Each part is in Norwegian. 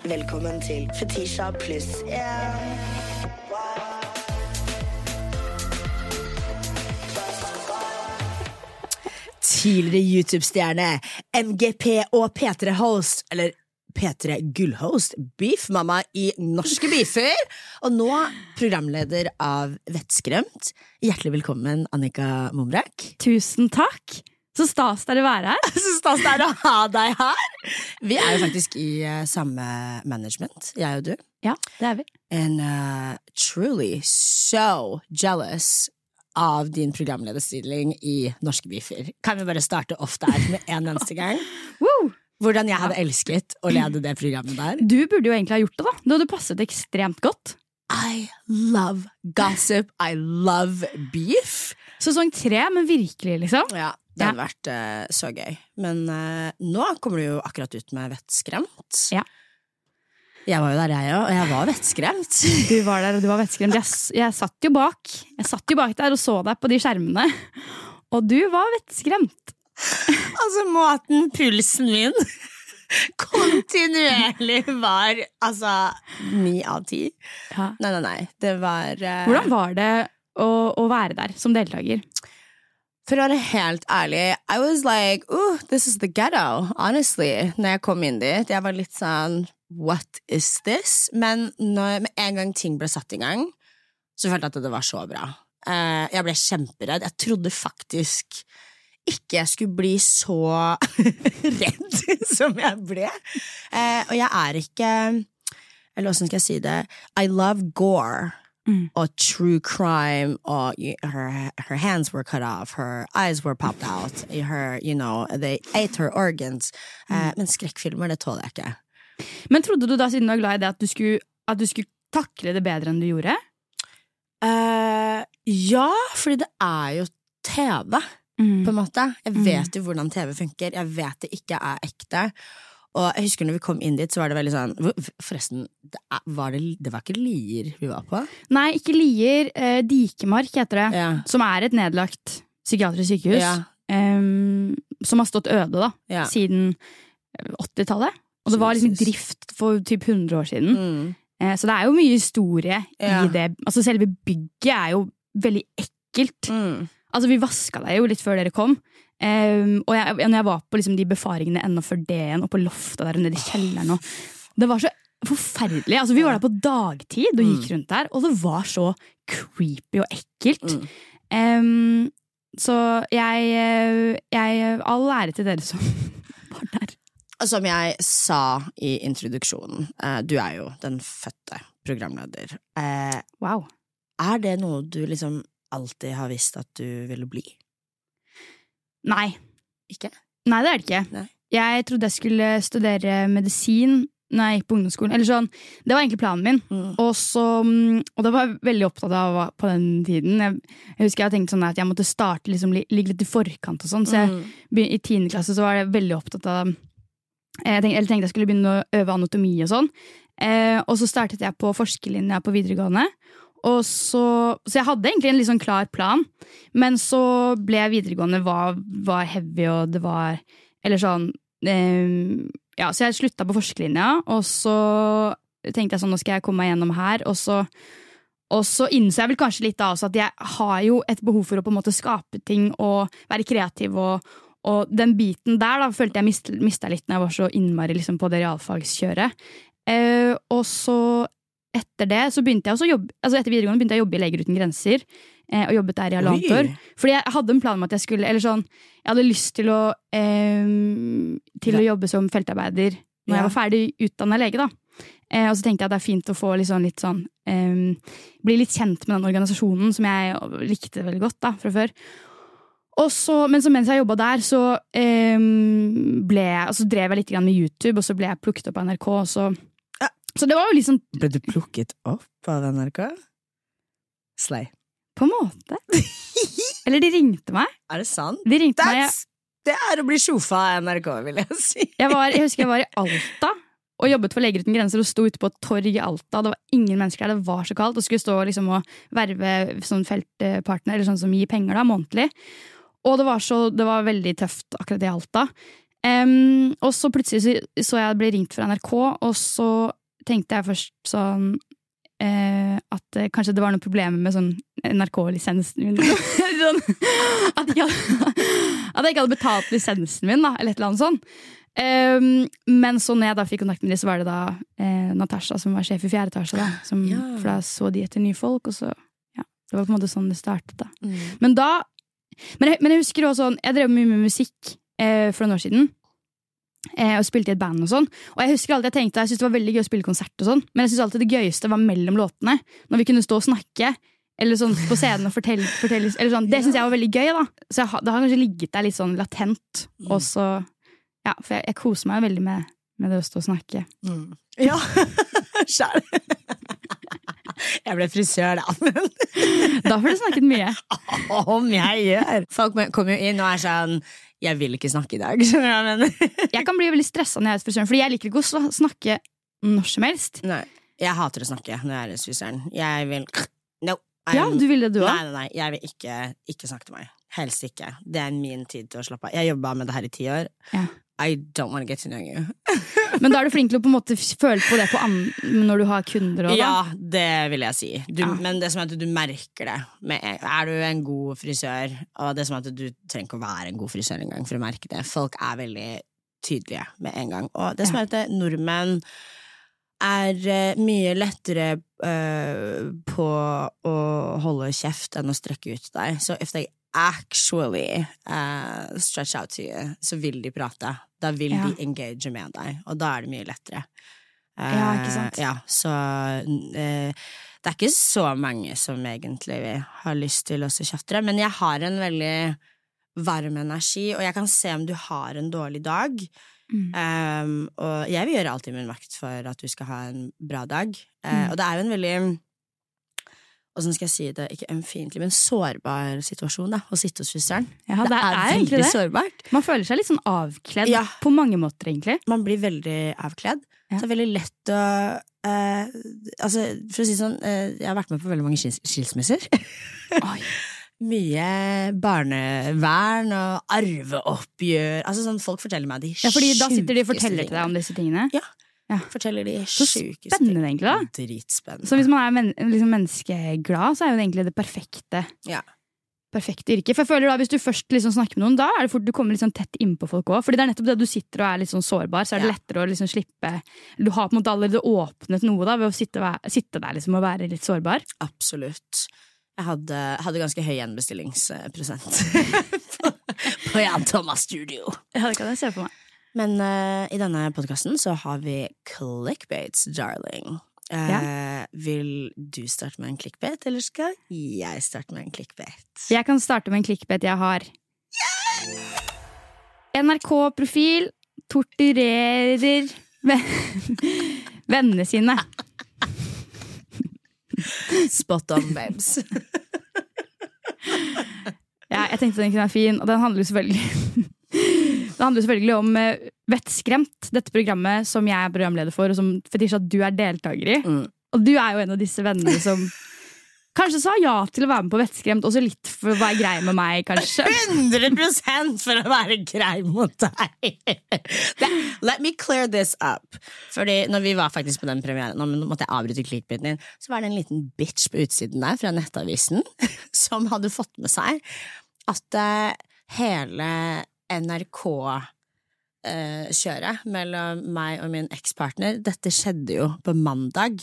Velkommen til Fetisha pluss én. Tidligere YouTube-stjerne, MGP og P3-host, eller P3 Gullhost, beefmamma i Norske Beefer, og nå programleder av Vettskremt. Hjertelig velkommen, Annika Momrak. Tusen takk! Så stas det er å være her. Så stas det er å ha deg her! Vi er jo faktisk i uh, samme management, jeg og du. Ja, det er vi. And uh, truly so jealous av din programlederstilling i Norske Beefer. Kan vi bare starte off der med en eneste gang? Woo! Hvordan jeg hadde elsket å lede det programmet der. Du burde jo egentlig ha gjort det, da. Det hadde passet ekstremt godt. I love gossip. I love beef. Sesong tre, men virkelig, liksom. Ja, det hadde vært uh, så gøy. Men uh, nå kommer du jo akkurat ut med Vettskremt. Ja. Jeg var jo der, jeg òg, og jeg var vettskremt. Du var der, og du var vettskremt. Jeg, jeg, satt jo bak Jeg satt jo bak der og så deg på de skjermene, og du var vettskremt. altså, måten pulsen min kontinuerlig var altså ni av ti. Ja. Nei, nei, nei. Det var uh... Hvordan var det å, å, være der som deltaker? For å være helt ærlig, I was like, oh, this is the ghetto, honestly, når jeg kom inn dit. Jeg var litt sånn, what is this? Men når, med en gang ting ble satt i gang, så følte jeg at det var så bra. Uh, jeg ble kjemperedd. Jeg trodde faktisk ikke jeg skulle bli så redd som jeg ble. Uh, og jeg er ikke Eller åssen skal jeg si det? I love gore. Mm. Og true crime, og her, her, hands were cut off, her eyes were popped out, her, you know, they ate her organs. Mm. Uh, men skrekkfilmer, det tåler jeg ikke. Men trodde du da, siden du er glad i det, at du skulle, at du skulle takle det bedre enn du gjorde? Uh, ja, fordi det er jo TV, mm. på en måte. Jeg mm. vet jo hvordan TV funker, jeg vet det ikke er ekte. Og jeg husker når vi kom inn dit, så var det veldig sånn Forresten, det, var, det, det var ikke Lier vi var på? Nei, ikke Lier. Eh, Dikemark heter det. Ja. Som er et nedlagt psykiatrisk sykehus. Ja. Um, som har stått øde da, ja. siden 80-tallet. Og det var liksom drift for typ 100 år siden. Mm. Eh, så det er jo mye historie i det. Altså Selve bygget er jo veldig ekkelt. Mm. Altså Vi vaska deg jo litt før dere kom. Um, og jeg, når jeg var på liksom, de befaringene ennå før det igjen, og på loftet der nede i kjelleren og, Det var så forferdelig. Altså, vi var der på dagtid og gikk rundt der, og det var så creepy og ekkelt. Mm. Um, så jeg, jeg All ære til dere som var der. Som jeg sa i introduksjonen, uh, du er jo den fødte programleder. Uh, wow. Er det noe du liksom alltid har visst at du ville bli? Nei. Ikke? Nei, det er det ikke. Nei. Jeg trodde jeg skulle studere medisin når jeg gikk på ungdomsskolen. Eller sånn, Det var egentlig planen min. Mm. Og, så, og det var jeg veldig opptatt av på den tiden. Jeg, jeg husker jeg tenkte sånn at jeg måtte starte liksom, ligge litt i forkant. og sånn, Så jeg, Mm. i tiende klasse så var jeg veldig opptatt av jeg tenkte, eller tenkte jeg skulle begynne å øve anatomi og sånn. Eh, og så startet jeg på forskerlinja på videregående. Så, så jeg hadde egentlig en litt sånn klar plan, men så ble videregående var, var heavy, og det var Eller sånn eh, Ja, så jeg slutta på forskerlinja, og så tenkte jeg sånn, nå skal jeg komme meg gjennom her, og så og så innså jeg vel kanskje litt da også at jeg har jo et behov for å på en måte skape ting og være kreativ. Og, og den biten der da følte jeg mist, mista litt når jeg var så innmari liksom, på det realfagskjøret. Eh, og så etter det så begynte jeg å jobbe Altså etter videregående begynte jeg å jobbe i Leger uten grenser. Eh, og jobbet der i halvannet år. Fordi jeg hadde en plan om at jeg skulle Eller sånn Jeg hadde lyst til å eh, Til å jobbe som feltarbeider når Ja. jeg var ferdig utdanna lege, da. Eh, og så tenkte jeg at det er fint å få litt sånn, litt sånn Bli litt kjent med den organisasjonen som jeg likte veldig godt da, fra før. Så, men så mens jeg jobba der, så ble jeg, og så drev jeg litt grann med YouTube, og så ble jeg plukket opp av NRK. Og så, Ja. Så det var jo liksom Ble du plukket opp av NRK? Slay. På en måte. Eller de ringte meg. Er det sant? De ringte meg. That's, det er å bli sjofa av NRK, vil jeg si. Jeg, var, jeg husker jeg var i Alta og jobbet for Leger uten grenser og sto ute på et torg i Alta. Det var ingen mennesker der, det var så kaldt. Og skulle stå liksom og verve sånn feltpartner eller sånn som gir penger da, månedlig. Og det var, så, det var veldig tøft akkurat i Alta. Um, og så plutselig så, så jeg ble ringt fra NRK, og så tenkte jeg først sånn eh, at eh, kanskje det var noen problemer med sånn NRK-lisensen min. sånn, at, jeg hadde, at jeg ikke hadde betalt lisensen min, da, eller et eller annet sånt. Um, men så når jeg da fikk kontakt med dem, så var det da eh, Natasha som var sjef i fjerde etasje. Da, som, Ja. For da så de etter nye folk, og så ja, Det var på en måte sånn det startet. da. Mm. Men da Men jeg, men jeg husker også sånn Jeg drev mye med musikk eh, for noen år siden. Eh, og spilte i et band og sånn. Og jeg husker alltid jeg tenkte Jeg syntes det var veldig gøy å spille konsert og sånn, men jeg synes alltid det gøyeste var mellom låtene. Når vi kunne stå og snakke. Eller sånn på scenen og fortelle, fortelle eller sånn. Det syns jeg var veldig gøy. da Så jeg, det har kanskje ligget der litt sånn latent. Mm. Og så Ja, for jeg, jeg koser meg veldig med, med det å stå og snakke. Mm. Ja, sjæl. Jeg ble frisør, da. Men Da får du snakket mye. om jeg gjør! Folk kommer jo inn og er sånn Jeg vil ikke snakke i dag. Skjønner du hva jeg mener? Jeg kan bli veldig stressa når jeg er hos frisøren, Fordi jeg liker ikke å snakke når som helst. Nei. Jeg hater å snakke når jeg er hos frisøren. Jeg vil No. Ja, du vil det, du Nei, nei, nei. Jeg vil ikke, ikke snakke til meg. Helst ikke. Det er min tid til å slappe av. Jeg jobba med det her i ti år. Ja. I don't want to get to know you. Men da er du flink til å på en måte føle på det på når du har kunder Også. Ja, det vil jeg si. Du, Ja. Men det som er at du merker det. Med, er du en god frisør, og det som er at du trenger ikke å være en god frisør engang for å merke det. Folk er veldig tydelige med en gang. Og det som er at nordmenn er eh, mye lettere uh, på å holde kjeft enn å strekke ut deg. Så if they actually uh, stretch out to you, så vil de prate. Da vil Ja. de engage med deg, og da er det mye lettere. Ja, ikke sant? Eh, ja, så eh, det er ikke så mange som egentlig har lyst til å se kjaftere, men jeg har en veldig varm energi, og jeg kan se om du har en dårlig dag. Mm. Um, og jeg vil gjøre alt i min makt for at du skal ha en bra dag. Uh, Mm. Og det er jo en veldig Åssen skal jeg si det, ikke ømfintlig, men sårbar situasjon, da, å sitte hos frisøren. Ja, det, er, egentlig veldig det. sårbart. Man føler seg litt sånn avkledd Ja. på mange måter, egentlig. Man blir veldig avkledd. Ja. Så det er veldig lett å eh, Altså, for å si det sånn, eh, jeg har vært med på veldig mange skils skilsmisser. Mye barnevern og arveoppgjør Altså sånn Folk forteller meg de Ja, fordi da sitter de og forteller til deg om disse tingene. Forteller de sjukeste spennende, egentlig, da. Dritspennende. Så hvis man er men liksom menneskeglad, så er jo det egentlig det perfekte. Ja. Perfekte yrke. For jeg føler da, Hvis du først liksom snakker med noen, da er det fort du kommer litt sånn tett innpå folk òg. Fordi det er nettopp det du sitter og er litt sånn sårbar, så er det Ja. lettere å liksom slippe Du har på en måte allerede åpnet noe da ved å sitte, sitte der liksom og være litt sårbar. Absolutt. Jeg hadde, hadde ganske høy gjenbestillingsprosent på Jan Thomas Studio. Ja, det kan jeg se for meg. Men uh, i denne podkasten så har vi clickbaits, darling. Eh, Vil du starte med en clickbait, eller skal jeg starte med en clickbait? Jeg kan starte med en clickbait jeg har. NRK-profil torturerer ven- vennene sine. Spot on, babes. Ja, jeg tenkte den kunne være fin, og den handler jo selvfølgelig Det handler selvfølgelig om eh, Vettskremt, dette programmet som jeg er programleder for, og som Fetisha, du er deltaker i. Mm. Og du er jo en av disse vennene som kanskje sa ja til å være med på Vettskremt, også litt for å være grei med meg, kanskje. 100% for å være grei mot deg! Let me clear this up. Fordi når vi var faktisk på den premieren, nå måtte jeg avbryte clickbaiten din, så var det en liten bitch på utsiden der fra Nettavisen som hadde fått med seg at eh, hele NRK-kjøret mellom meg og min ekspartner, dette skjedde jo på mandag.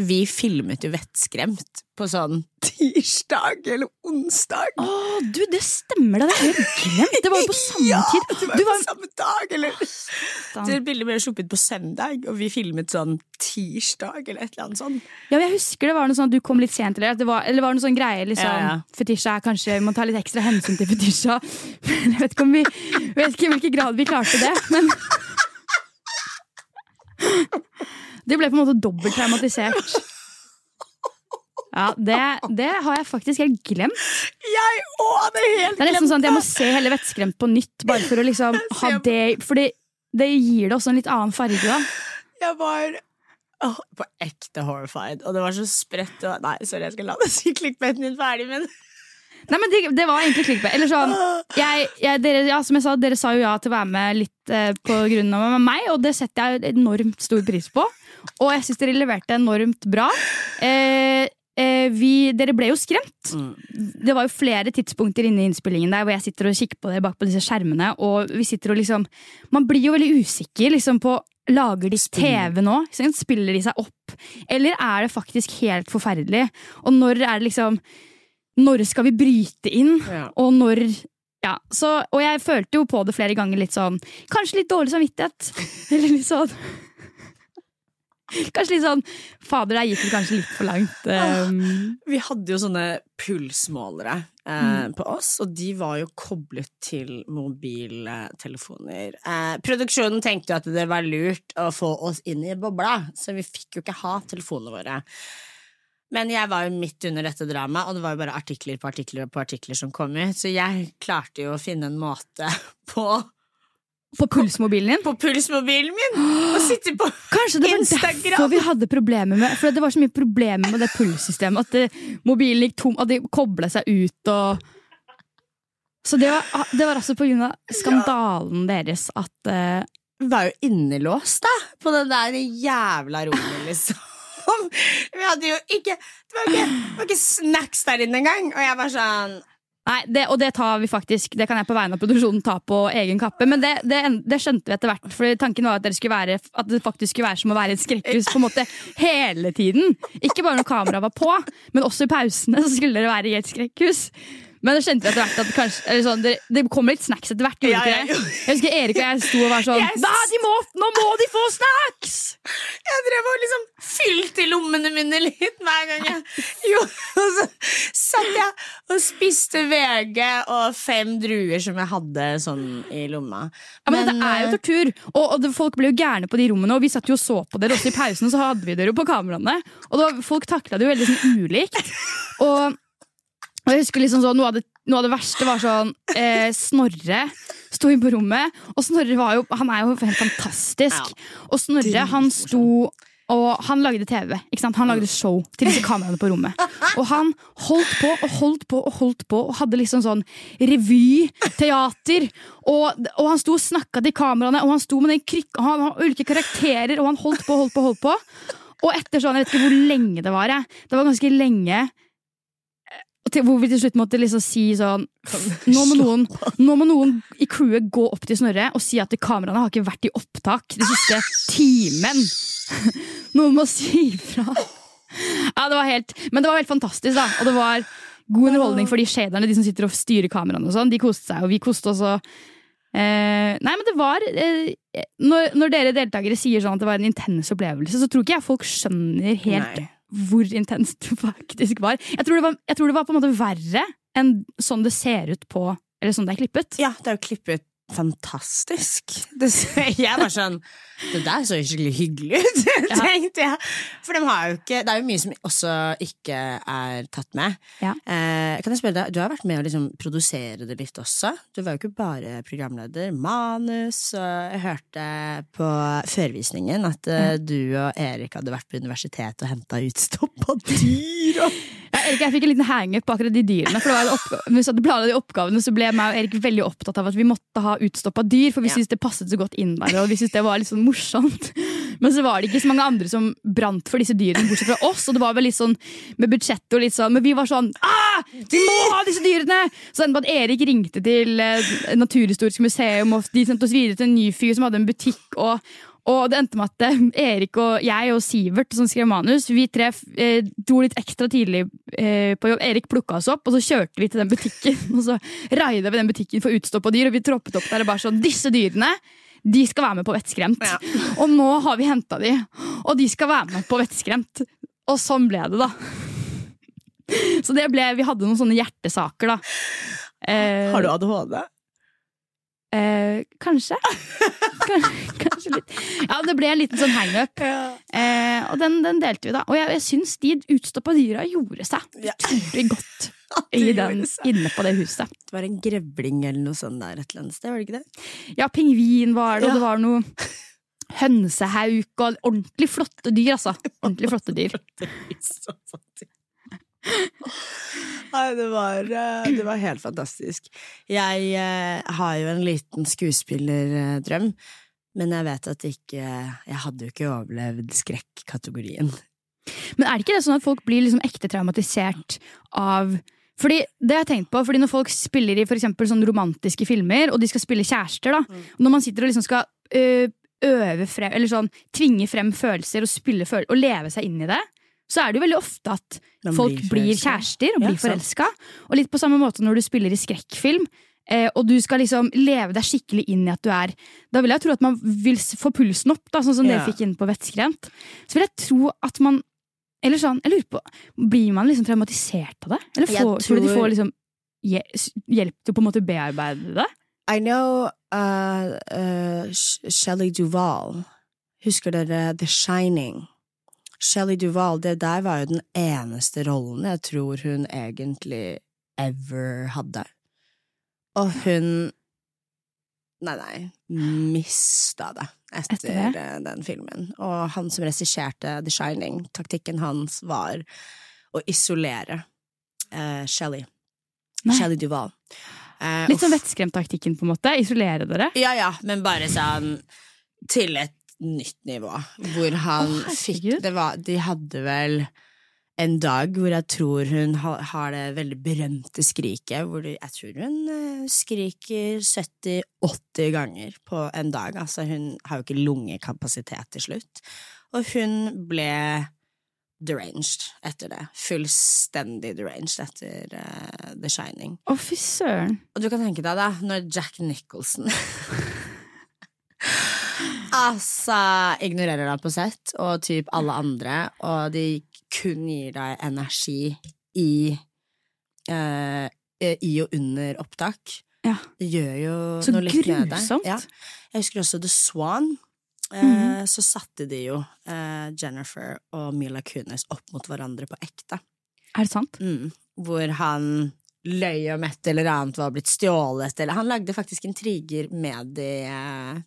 Vi filmet jo Vettskremt på sånn tirsdag eller onsdag. Å, du, det stemmer, da! det er helt glemt! Det var jo på samme Ja, tid. det var jo var på samme dag, eller. Det bildet ble sluppet på søndag, og vi filmet sånn tirsdag, eller et eller annet sånt. Ja, jeg husker det var noe sånn at du kom litt sent, eller, det var, eller var noe sånn greie liksom, Ja, ja. Fetisha er kanskje, vi må ta litt ekstra hensyn til Fetisha. Jeg vet ikke om vi vet ikke i hvilken grad vi klarte det, men Det ble på en måte dobbelt traumatisert. Ja, det, det har jeg faktisk helt glemt. Jeg òg hadde helt glemt Det er nesten sånn at jeg må se hele Vettskremt på nytt, bare for å liksom ha det Fordi det gir det også en litt annen farge, da. Jeg var oh, på ekte horrified, og det var så spredt. Og, nei, sorry, jeg skal la deg si klikkbeten din ferdig, men Nei, men det, det var egentlig clickbait. Eller sånn, jeg, jeg, dere, ja, som jeg sa, dere sa jo ja til å være med litt eh, på grunn av meg, og det setter jeg enormt stor pris på. Og jeg syns dere leverte enormt bra. Eh, eh, vi, dere ble jo skremt. Det var jo flere tidspunkter inne i innspillingen der hvor jeg sitter og kikker på dere bak på disse skjermene, og vi sitter og liksom Man blir jo veldig usikker liksom på Lager de TV nå? Spiller de seg opp? Eller er det faktisk helt forferdelig? Og når er det liksom Når skal vi bryte inn? Ja. Og når ja, så, og jeg følte jo på det flere ganger litt sånn Kanskje litt dårlig samvittighet. Eller litt sånn Kanskje litt sånn Fader, der gikk det kanskje litt for langt. Um, Vi hadde jo sånne pulsmålere eh, på oss, og de var jo koblet til mobiltelefoner. Eh, produksjonen tenkte jo at det var lurt å få oss inn i bobla, så vi fikk jo ikke ha telefonene våre. Men jeg var jo midt under dette dramaet, og det var jo bare artikler på artikler på artikler som kom ut, så jeg klarte jo å finne en måte på på pulsmobilen din. på pulsmobilen min Og sitte på Kanskje det var Instagram. derfor vi hadde problemer med For det var så mye problemer med det pulssystemet. At det, mobilen gikk tom, at det kobla seg ut og Så det var, det var altså på grunn av skandalen deres at eh, var jo innelåst, da, på det der jævla rommet, liksom. Vi hadde jo ikke Det var ikke, det var ikke snacks der inne engang, og jeg var sånn Nei, det, og det tar vi faktisk Det kan jeg på vegne av produksjonen ta på egen kappe. Men det, det, det skjønte vi etter hvert. For tanken var at, være, at det faktisk skulle være som å være i et skrekkhus på en måte hele tiden. Ikke bare når kameraet var på, men også i pausene så skulle dere være i et skrekkhus. Men skjønte vi etter hvert at kanskje, eller sånn, det, det kommer litt snacks etter hvert. Ja, det ja, det? Jeg husker Erik og jeg sto og var sånn Yes! da, de må, Nå må de få snacks! Jeg drev og liksom fylte lommene mine litt hver gang jeg Jo, og så satt jeg og spiste VG og fem druer som jeg hadde sånn i lomma. Ja, men, Dette er jo eh, tortur, og, og det, folk ble jo gærne på de rommene. Og vi satt jo og så på dere også i pausen, så hadde vi dere jo på kameraene. Og da, folk takla det jo veldig sånn ulikt. Og, og jeg husker liksom sånn, noe, av det, noe av det verste var sånn eh, Snorre sto inn på rommet, og Snorre var jo, han er jo helt fantastisk. Og Snorre han sto og han lagde TV. ikke sant? Han lagde show til disse kameraene på rommet. Og han holdt på og holdt på og holdt på og hadde liksom sånn revyteater. Og, og han sto og snakka til kameraene, og han sto med den krykka, han har ulike karakterer, og han holdt på og holdt på. holdt på. Og etter sånn, jeg vet ikke hvor lenge det var, jeg. det var ganske lenge. Til, hvor vi til slutt måtte liksom si sånn nå må, noen, nå må noen i crewet gå opp til Snorre og si at kameraene har ikke vært i opptak den siste timen. Noen må si ifra. Ja, det var helt, men det var helt fantastisk, da. Og det var god underholdning for de shaderne, de som sitter og styrer kameraene og sånn. De koste seg, og vi koste oss. Eh, nei, men det var eh, når, når dere deltakere sier sånn at det var en intens opplevelse, så tror ikke jeg folk skjønner helt Nei. Hvor intenst det faktisk var. Jeg tror det var, tror det var på en måte verre enn sånn det ser ut på Eller sånn det er klippet. Ja, det er jo klippet fantastisk. Det, jeg var sånn Det der så skikkelig hyggelig ut, tenkte jeg. For de har jo ikke Det er jo mye som også ikke er tatt med. Ja. Eh, kan jeg spørre deg, Du har vært med å liksom produsere det litt også. Du var jo ikke bare programleder. Manus. Og jeg hørte på førvisningen at mm. du og Erik hadde vært på universitetet og henta utstoppa dyr. Og... Ja, Erik, jeg fikk en liten hangup på akkurat de dyrene. For det var oppgave, Hvis vi planlagt de oppgavene, så ble meg og Erik veldig opptatt av at vi måtte ha utstoppa dyr, for vi Ja. syntes det passet så godt inn der. Og vi syntes det var litt sånn morsomt. Men så var det ikke så mange andre som brant for disse dyrene, bortsett fra oss. Og det var vel litt sånn med budsjettet og litt sånn, men vi var sånn ah, Vi må ha disse dyrene! Så endte på at Erik ringte til eh, Naturhistorisk museum, og de sendte oss videre til en ny fyr som hadde en butikk. og og det endte med at eh, Erik og jeg og Sivert som skrev manus, vi tre eh, dro litt ekstra tidlig eh, på jobb. Erik plukka oss opp, og så kjørte vi til den butikken. Og så raida vi den butikken for utstoppa dyr, og vi troppet opp der og bare sånn Disse dyrene! De skal være med på Vettskremt. Ja. Og nå har vi henta de, og de skal være med på Vettskremt. Og sånn ble det, da. Så det ble, vi hadde noen sånne hjertesaker, da. Eh, Har du ADHD? Eh, kanskje. Litt. Ja, det ble en liten sånn hangup. Eh, og den, den delte vi, da. Og jeg, jeg syns de utstoppa dyra gjorde seg Ja. utrolig godt i den, inne på det huset. Det var en grevling eller noe sånt der et eller annet sted, var det ikke det? Ja, pingvin var det, og det var noe hønsehauk og ordentlig flotte dyr, altså. Ordentlig flotte dyr. Nei, det var, eh, det var helt fantastisk. Jeg eh, har jo en liten skuespillerdrøm, men jeg vet at ikke Jeg hadde jo ikke overlevd skrekkategorien. Men er det ikke det sånn at folk blir liksom ekte traumatisert av fordi det har jeg tenkt på, fordi Når folk spiller i for sånn romantiske filmer, og de skal spille kjærester, da, Mm. og når man sitter og liksom skal ø, øve frem, eller sånn, tvinge frem følelser og, spille føl og leve seg inn i det, så er det jo veldig ofte at folk blir blir, kjærester og Ja, blir sant. forelska. Og litt på samme måte når du spiller i skrekkfilm. Eh, og du skal liksom leve deg skikkelig inn i at du er Da vil jeg tro at man vil få pulsen opp, da, sånn som yeah. dere fikk inn på Vettskremt. Så vil jeg tro at man Eller sånn, jeg lurer på Blir man liksom traumatisert av det? Eller får, tror du de får liksom hjelp til å på en måte bearbeide det? I know uh, uh, Shelly Duvall. Husker dere The Shining? Shelley Duvall, det der var jo den eneste rollen jeg tror hun egentlig ever hadde. Og hun Nei, nei, mista det etter, Etter det? eh, den filmen. Og han som regisserte The Shining, taktikken hans var å isolere uh, Shelley. Nei. Shelley Duvall. Eh, Litt sånn Vettskremtaktikken, på en måte. Isolere dere. ja, ja, men bare sånn til et nytt nivå. Hvor han Å, fikk det var, De hadde vel en dag hvor jeg tror hun har det veldig berømte skriket, hvor jeg tror hun eh, skriker 70-80 ganger på en dag. Altså, hun har jo ikke lungekapasitet til slutt. Og hun ble deranged etter det. Fullstendig deranged etter uh, The Shining. Å, fy søren. Og du kan tenke deg da, når Jack Nicholson Altså ignorerer deg på sett, og typ alle andre, og de kun gir deg energi i eh, I og under opptak. Ja. Det gjør jo Så noe litt med deg. grusomt. Ja. Jeg husker også The Swan. Eh, -hmm. Så satte de jo eh, Jennifer og Mila Kunis opp mot hverandre på ekte. Er det sant? Mm. Hvor han løy om et eller annet var blitt stjålet, eller Han lagde faktisk intriger med de eh,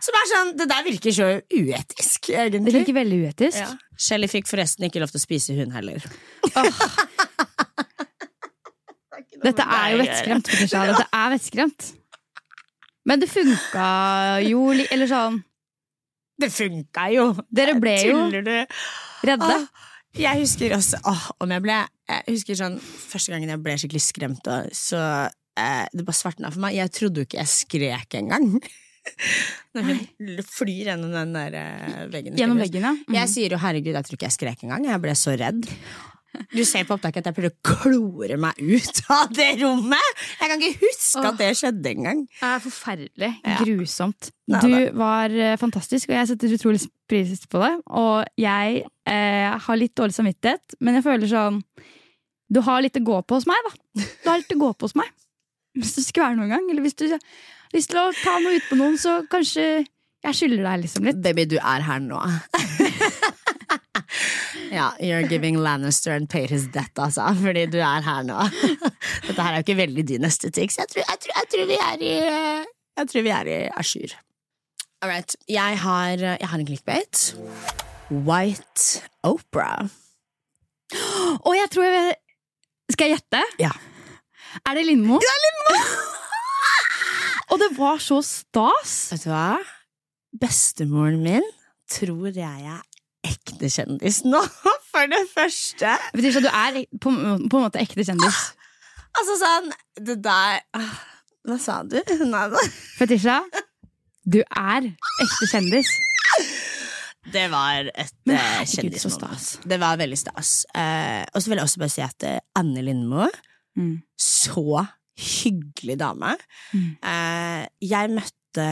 Som er sånn Det der virker så uetisk, Det virker veldig uetisk. Ja. Shelly fikk forresten ikke lov til å spise hund heller. Dette er jo vettskremt. Dette er vettskremt. Men det funka jo Eller sånn Det funka jo! Dere ble jo redde. Åh, jeg husker også åh, om jeg ble Jeg husker sånn Første gangen jeg ble skikkelig skremt, så eh, det bare svartna for meg. Jeg trodde jo ikke jeg skrek engang. Når hun flyr gjennom den der eh, veggen. Gjennom veggen, ja. Mm. Jeg sier jo 'herregud, jeg tror ikke jeg skrek engang'. Jeg ble så redd. Du ser på opptaket at jeg prøver å klore meg ut av det rommet! Jeg kan ikke huske at det skjedde engang. Det er forferdelig. Ja. Grusomt. Du var eh, fantastisk, og jeg setter utrolig pris på det. Og jeg eh, har litt dårlig samvittighet, men jeg føler sånn Du har litt å gå på hos meg, da. Du har litt å gå på hos meg. Hvis du være noen gang, eller hvis du lyst til å ta noe ut på noen, så kanskje jeg skylder deg liksom litt. Baby, du er her nå. ja, you're giving Lannister and paid his debt, altså. Fordi du er her nå. Dette her er jo ikke veldig din estetikk, så jeg tror, jeg, tror, jeg tror vi er i Jeg tror vi er i à jour. All right. Jeg har, jeg har en clickbait. White Opera. Og jeg tror jeg Skal jeg gjette? Ja. Er det Lindmo? Det er Lindmo! og det var så stas! Vet du hva? Bestemoren min tror jeg er ekte kjendis nå, for det første. Betyr det at du er på, på en måte ekte kjendis? Altså sånn Det der ah, Hva sa du? Nei da. Fetisha, du er ekte kjendis. Det var et så kjendismoment. Det var veldig stas. Uh, og så vil jeg også bare si at eh, Anne Lindmo Mm. Så hyggelig dame. Mm. Eh, jeg møtte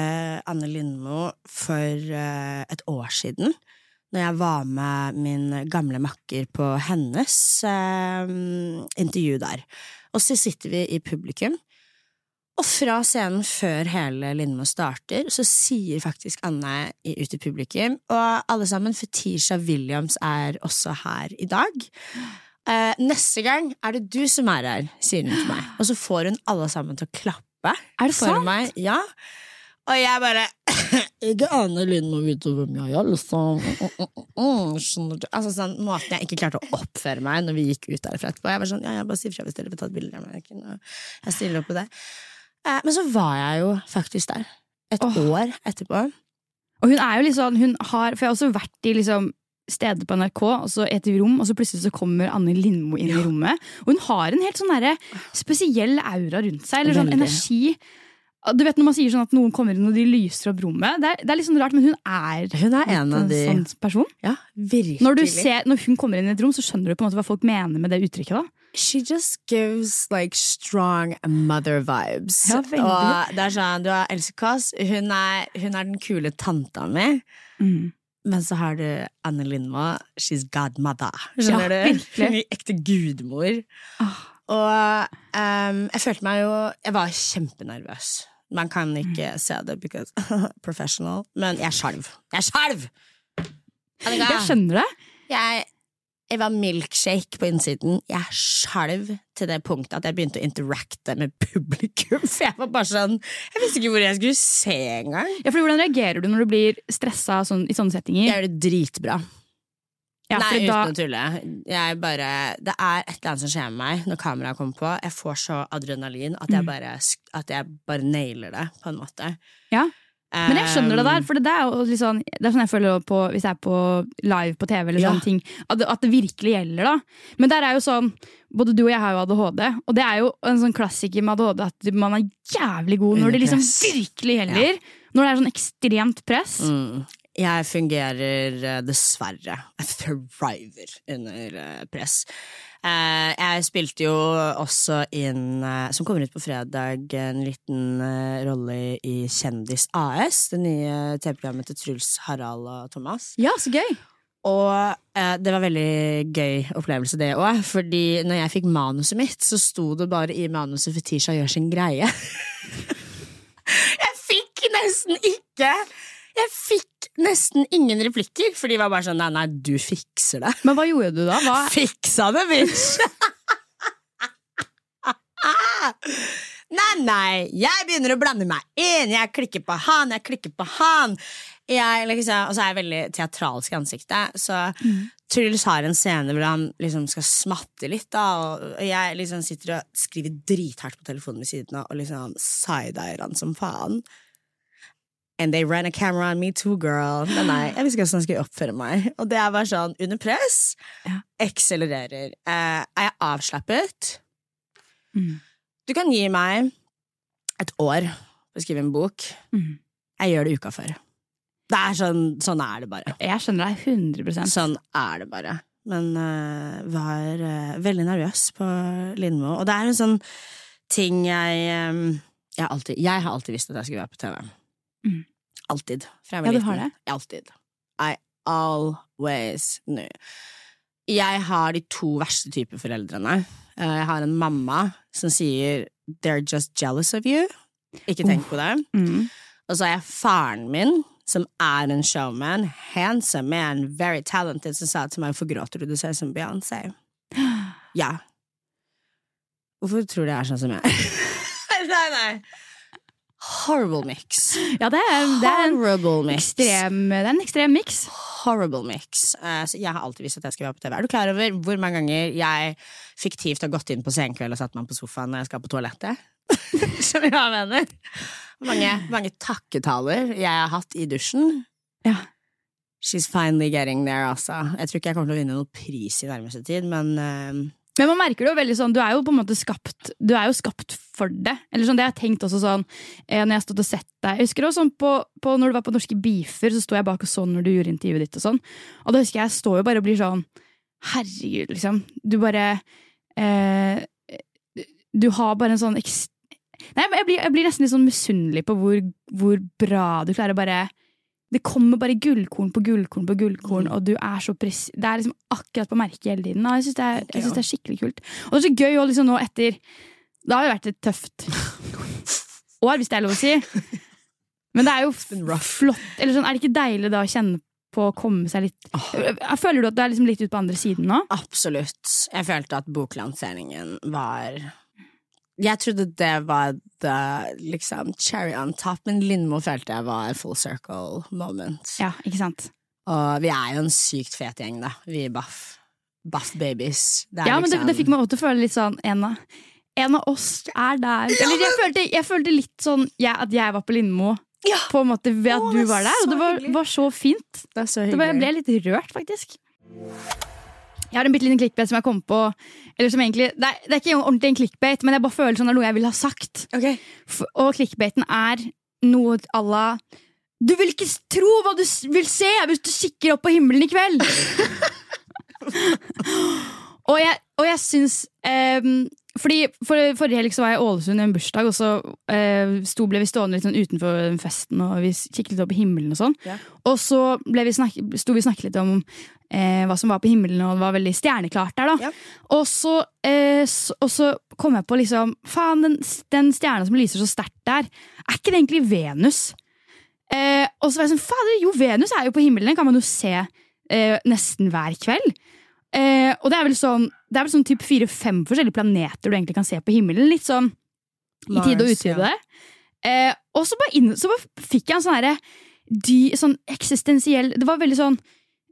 Anne Lindmo for eh, et år siden. Når jeg var med min gamle makker på hennes eh, intervju der. Og så sitter vi i publikum. Og fra scenen før hele Lindmo starter, så sier faktisk Anne ut i publikum, og alle sammen, Fetisha Williams er også her i dag. Eh, neste gang er det du som er her, sier hun til meg. Og så får hun alle sammen til å klappe Er det for sant? meg. Ja. Og jeg bare Ikke aner, Linn Lindmo vite hvem jeg er, liksom. Skjønner du? Altså sånn, Måten jeg ikke klarte å oppføre meg når vi gikk ut derfra etterpå. Jeg var sånn, ja, jeg bare sier fra hvis dere vil ta et bilde. av jeg, jeg stiller opp på det. Eh, men så var jeg jo faktisk der. Et Åh. år etterpå. Og hun er jo litt sånn, hun har, for jeg har også vært i liksom steder på NRK, og så et rom, og så plutselig så kommer Anne Lindmo inn i rommet. Og hun har en helt sånn der, spesiell aura rundt seg, eller sånn Veldig. energi. Du vet når man sier sånn at noen kommer inn og de lyser opp rommet? Det er, det er litt sånn rart, men hun er Hun er en av en de sånn person. Ja, virkelig. Når, du ser, når hun kommer inn i et rom, så skjønner du på en måte hva folk mener med det uttrykket. da. She just gives like strong mother vibes. Ja, og det er sånn, du har Else Kåss, hun, hun er den kule tanta mi. Men så har du Anne Lindmo. She's godmother. Skjønner Ja, du? virkelig. Ekte gudmor. Oh. Og um, jeg følte meg jo Jeg var kjempenervøs. Man kan ikke Mm. se det because professional, men jeg skjalv. Jeg skjalv! Jeg skjønner det. jeg, jeg var milkshake på innsiden. Jeg skjalv til det punktet at jeg begynte å interacte med publikum. For jeg var bare sånn Jeg visste ikke hvor jeg skulle se engang. Ja, for Hvordan reagerer du når du blir stressa sånn, i sånne settinger? Jeg gjør det dritbra. Ja, Nei, fordi uten da, å tulle. Jeg bare, det er et eller annet som skjer med meg når kameraet kommer på. Jeg får så adrenalin at jeg Mm. bare, at jeg bare nailer det, på en måte. Ja. Men jeg skjønner det der, for det er jo litt sånn Det er sånn jeg føler på hvis jeg er på live på TV eller Ja. sånne ting. At det, at det virkelig gjelder, da. Men der er jo sånn Både du og jeg har jo ADHD, og det er jo en sånn klassiker med ADHD at man er jævlig god når det liksom virkelig gjelder. Når det er sånn ekstremt press. Mm. Jeg fungerer eh, dessverre. Jeg thriver under eh, press. Eh, jeg spilte jo også inn, som kommer ut på fredag, en liten rolle i Kjendis AS. Det nye TV-programmet til Truls, Harald og Thomas. Ja, så gøy! Og eh, det var veldig gøy opplevelse, det òg. Fordi når jeg fikk manuset mitt, så sto det bare i manuset 'Fetisha gjør sin greie'. jeg fikk nesten ikke Jeg fikk nesten ingen replikker, for de var bare sånn 'nei, nei, du fikser det'. Men hva gjorde du da? Hva, Fiksa det, bitch! nei, nei, jeg begynner å blande meg inn. Jeg klikker på han, jeg klikker på han. Liksom, og så er jeg veldig teatralsk i ansiktet. Så Truls har en scene hvor han liksom skal smatte litt, da, og jeg liksom sitter og skriver drithardt på telefonen ved siden av og liksom side-eier han som faen. And they ran a camera on me too, girl. Nei, nei, jeg visste ikke hvordan jeg skulle oppføre meg. Og det er bare sånn, under press, Ja. ekselererer. Eh, er jeg avslappet? Mm. Du kan gi meg et år på å skrive en bok. Mm. Jeg gjør det uka før. Det er sånn, sånn er det bare. Jeg skjønner deg 100% Sånn er det bare. Men uh, var uh, veldig nervøs på Lindmo. Og det er en sånn ting jeg um, jeg, alltid, jeg har alltid visst at jeg skulle være på TV. Mm. Alltid. Fra jeg Ja, var du liten. har det? Alltid. I always knew. Jeg har de to verste typer foreldrene. Eh, Jeg har en mamma som sier 'they're just jealous of you'. Ikke tenk på det. mm. Og så har jeg faren min, som er en showman, handsome man, very talented, som sa til meg 'Hvorfor gråter du? Du ser ut som Beyoncé'. Ja. Hvorfor tror du jeg er sånn som jeg er? nei, nei. Horrible mix. Ja, det er, det er en Horrible mix. ekstrem, det er en ekstrem mix. Horrible mix. Uh, jeg har alltid visst at jeg skal være på TV. Er du klar over hvor mange ganger jeg fiktivt har gått inn på senkveld og satt meg på sofaen når jeg skal på toalettet? Skjønner du hva jeg mener? Mange, mange takketaler jeg har hatt i dusjen. Ja. She's finally getting there, altså. Jeg tror ikke jeg kommer til å vinne noen pris i nærmeste tid, men eh, Men man merker det jo veldig sånn, du er jo på en måte skapt Du er jo skapt for det. Eller sånn, det har jeg tenkt også sånn eh, Når jeg har stått og sett deg Jeg husker også sånn på, på Når du var på Norske Beefer, så sto jeg bak og så når du gjorde intervjuet ditt. Og sånn Og da husker jeg jeg står jo bare og blir sånn Herregud, liksom. Du bare eh, Du har bare en sånn. Nei, jeg blir, jeg blir nesten litt sånn misunnelig på hvor, hvor bra du klarer å bare det kommer bare gullkorn på gullkorn på gullkorn, Mm. og du er så pris... Det er liksom akkurat på merket hele tiden. Jeg syns det, okay, ja. det er skikkelig kult. Og det er så gøy å liksom nå etter Da har jo vært et tøft år, hvis det er lov å si. Men det er jo flott. Eller sånn, er det ikke deilig da å kjenne på å komme seg litt oh. Føler du at du er liksom litt ute på andre siden nå? absolutt. Jeg følte at boklanseringen var Jeg trodde det var the, liksom, cherry on top, men Lindmo følte jeg var full circle moment. Ja, ikke sant? Og vi er jo en sykt fet gjeng, da. Vi er Buff. Buff babies. Det Ja, men det, liksom- det fikk meg også til å føle litt sånn En av, en av oss er der. Eller jeg følte, jeg følte litt sånn jeg, at jeg var på Lindmo, Ja. på en måte ved at Å, du var der. Og det var, var så fint. Det så Det var, jeg ble litt rørt, faktisk. Jeg har en bitte liten clickbait som jeg kom på. Eller som egentlig, det, er, det er ikke ordentlig en clickbait, men jeg bare føler sånn det er noe jeg vil ha sagt. Okay. Og clickbaiten er noe à la Du vil ikke tro hva du vil se hvis du kikker opp på himmelen i kveld! og jeg, og jeg syns ehm, Fordi for, Forrige helg så var jeg i Ålesund i en bursdag, og så eh, sto, ble vi stående litt sånn utenfor festen og vi kikket litt opp i himmelen. Og sånn Ja. Og så ble vi snak, sto vi og snakket litt om eh, hva som var på himmelen, og det var veldig stjerneklart der. da Ja. og, så, eh, så, og så kom jeg på liksom Faen, den, den stjerna som lyser så sterkt der, er ikke det egentlig Venus? Eh, og så var jeg sånn, fader, jo, Venus er jo på himmelen, den kan man jo se eh, nesten hver kveld. Eh, og det er vel sånn Det er vel sånn typ fire-fem forskjellige planeter du egentlig kan se på himmelen. Litt sånn i tide og utide. ja. Eh, og så bare, inn, så bare fikk jeg en sånn herre sånn eksistensiell Det var veldig sånn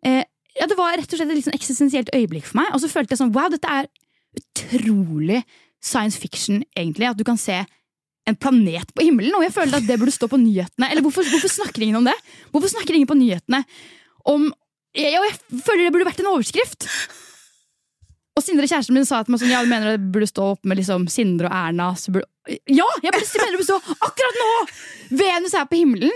eh, Ja, det var rett og slett et litt sånn eksistensielt øyeblikk for meg. Og så følte jeg sånn wow, dette er utrolig science fiction, egentlig. At du kan se en planet på himmelen. Og jeg følte at det burde stå på nyhetene. Eller hvorfor, hvorfor snakker ingen om det? Hvorfor snakker ingen på nyhetene om jeg, jeg føler det burde vært en overskrift. Og Sindre kjæresten min sa til meg sånn, ja, du mener det burde stå opp med liksom Sindre og Erna. Så burde, ja, jeg mener det burde stå akkurat nå! Venus er på himmelen.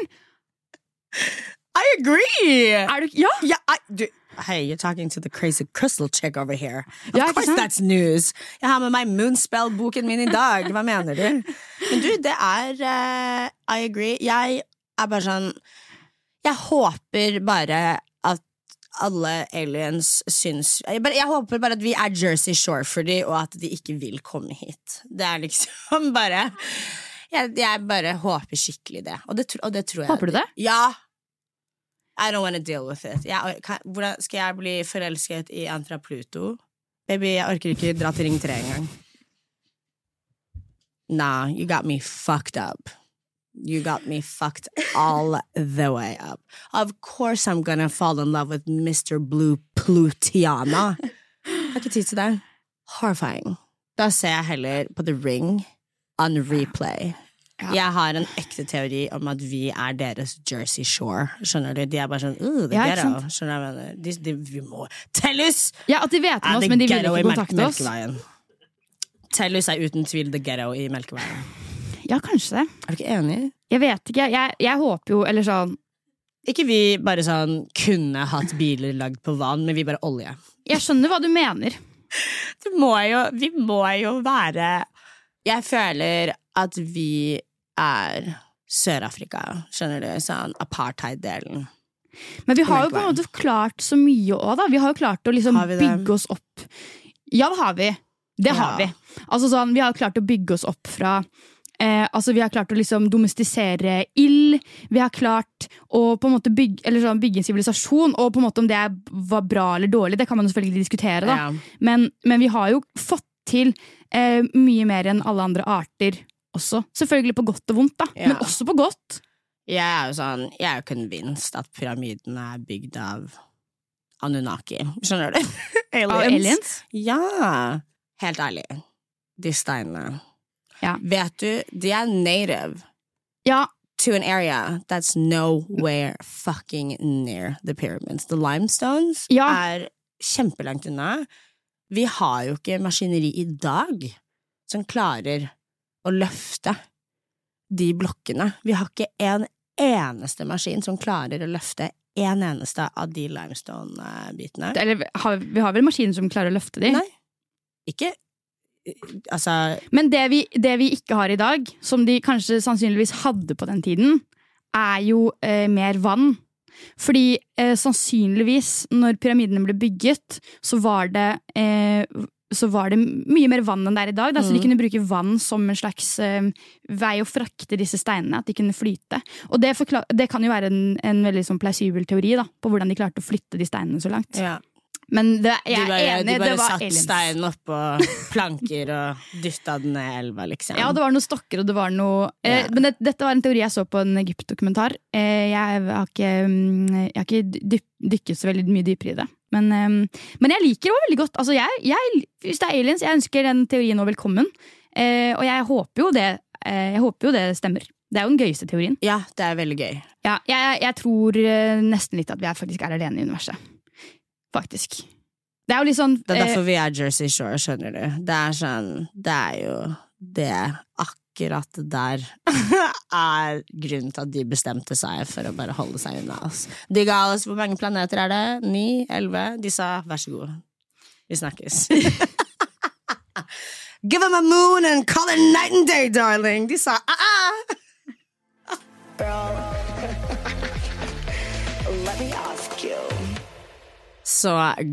I agree! Er du, ja, Yeah, I, du, hey, you're talking to the crazy crystal chick over here. Of Ja, course that's news. Jeg har med meg Moonspell-boken min i dag. Hva mener du? Men du, det er uh, I agree. Jeg er bare sånn Jeg håper bare at alle aliens syns jeg, bare, jeg håper bare at vi er Jersey Shore for dem, og at de ikke vil komme hit. Det er liksom bare Jeg, jeg bare håper skikkelig det. Og det, og det tror jeg. Håper du det? Ja. I don't want to deal with it. Jeg, kan, hvordan skal jeg bli forelsket i en fra Pluto? Baby, jeg orker ikke dra til Ring 3 engang. Nah, you got me fucked up. You got me fucked all the way up. Of course I'm gonna fall in love with Mr. Blue Plutiana. Jeg har ikke tid til det. Horrifying. Da ser jeg heller på The Ring on replay. Ja. Jeg har en ekte teori om at vi er deres Jersey Shore. Skjønner du? De er bare sånn uh, the Ja, ghetto. Skjønner jeg mener? De, de, vi må Tellus! ja, At de vet om oss, men de vil ikke kontakte oss. Tellus er uten tvil the ghetto i Melkeveien. Ja, kanskje det. Er du ikke enig? Jeg vet ikke. Jeg, jeg håper jo, eller sånn Ikke vi bare sånn kunne hatt biler lagd på vann, men vi bare olje. Jeg skjønner hva du mener. Du må jo, vi må jo være Jeg føler at vi er Sør-Afrika, skjønner du? Sånn apartheid-delen. Men vi har jo på en måte klart så mye òg, da. Vi har jo klart å liksom bygge oss opp. Ja, det har vi. Det har Ja. vi. Altså sånn, Vi har klart å bygge oss opp fra eh, altså Vi har klart å liksom domestisere ild. Vi har klart å på en måte bygge, eller sånn, bygge en sivilisasjon. Og på en måte om det var bra eller dårlig, det kan man jo selvfølgelig diskutere. da Ja. men, men vi har jo fått til eh, mye mer enn alle andre arter også. Selvfølgelig på godt og vondt, da. Ja. Men også på godt. Jeg er jo sånn, jeg er jo convinced at pyramidene er bygd av Anunnaki. Skjønner du? Av aliens. Ja. Helt ærlig. De steinene. Ja. Vet du, de er native Ja, to an area that's nowhere fucking near the pyramids. The limestones Ja. er kjempelangt unna. Vi har jo ikke maskineri i dag som klarer å løfte de blokkene. Vi har ikke en eneste maskin som klarer å løfte en eneste av de limestone-bitene. eller vi har vel maskiner som klarer å løfte de. Nei. Ikke Altså Men det vi, det vi ikke har i dag, som de kanskje sannsynligvis hadde på den tiden, er jo eh, mer vann. Fordi eh, sannsynligvis, når pyramidene ble bygget, så var det eh, så var det mye mer vann enn det er i dag. Da, Så de Mm. kunne bruke vann som en slags eh, vei å frakte disse steinene. At de kunne flyte. Og det, det kan jo være en, en veldig sånn plausibel teori da, på hvordan de klarte å flytte de steinene så langt. Ja. Men det, jeg de bare, er enig, de bare det var satt steinen oppå planker og dytta den ned i elva, liksom. Ja, det var noen stokker, og det var noe eh, Ja. Men det, dette var en teori jeg så på en Egypt-dokumentar. Eh, jeg har ikke, mm, jeg har ikke dyp, dykket så veldig mye dypere i det. Men, eh, men jeg liker det veldig godt. Altså, jeg, jeg, hvis det er aliens, jeg ønsker den teorien nå velkommen. Eh, og jeg håper jo det eh, Jeg håper jo det stemmer. Det er jo den gøyeste teorien. ja, det er veldig gøy. Ja, jeg, jeg tror nesten litt at vi faktisk er alene i universet. Faktisk. Det er jo litt sånn Det er eh, derfor vi er Jersey Shore, skjønner du. Det er sånn Det er jo det akkurat der er grunnen til at de bestemte seg for å bare holde seg unna oss. De ga oss Hvor mange planeter er det? Ni? Elleve? De sa vær så god, vi snakkes. Give them a moon and call it night and day, darling! De sa ah-ah! Let me ask you. Så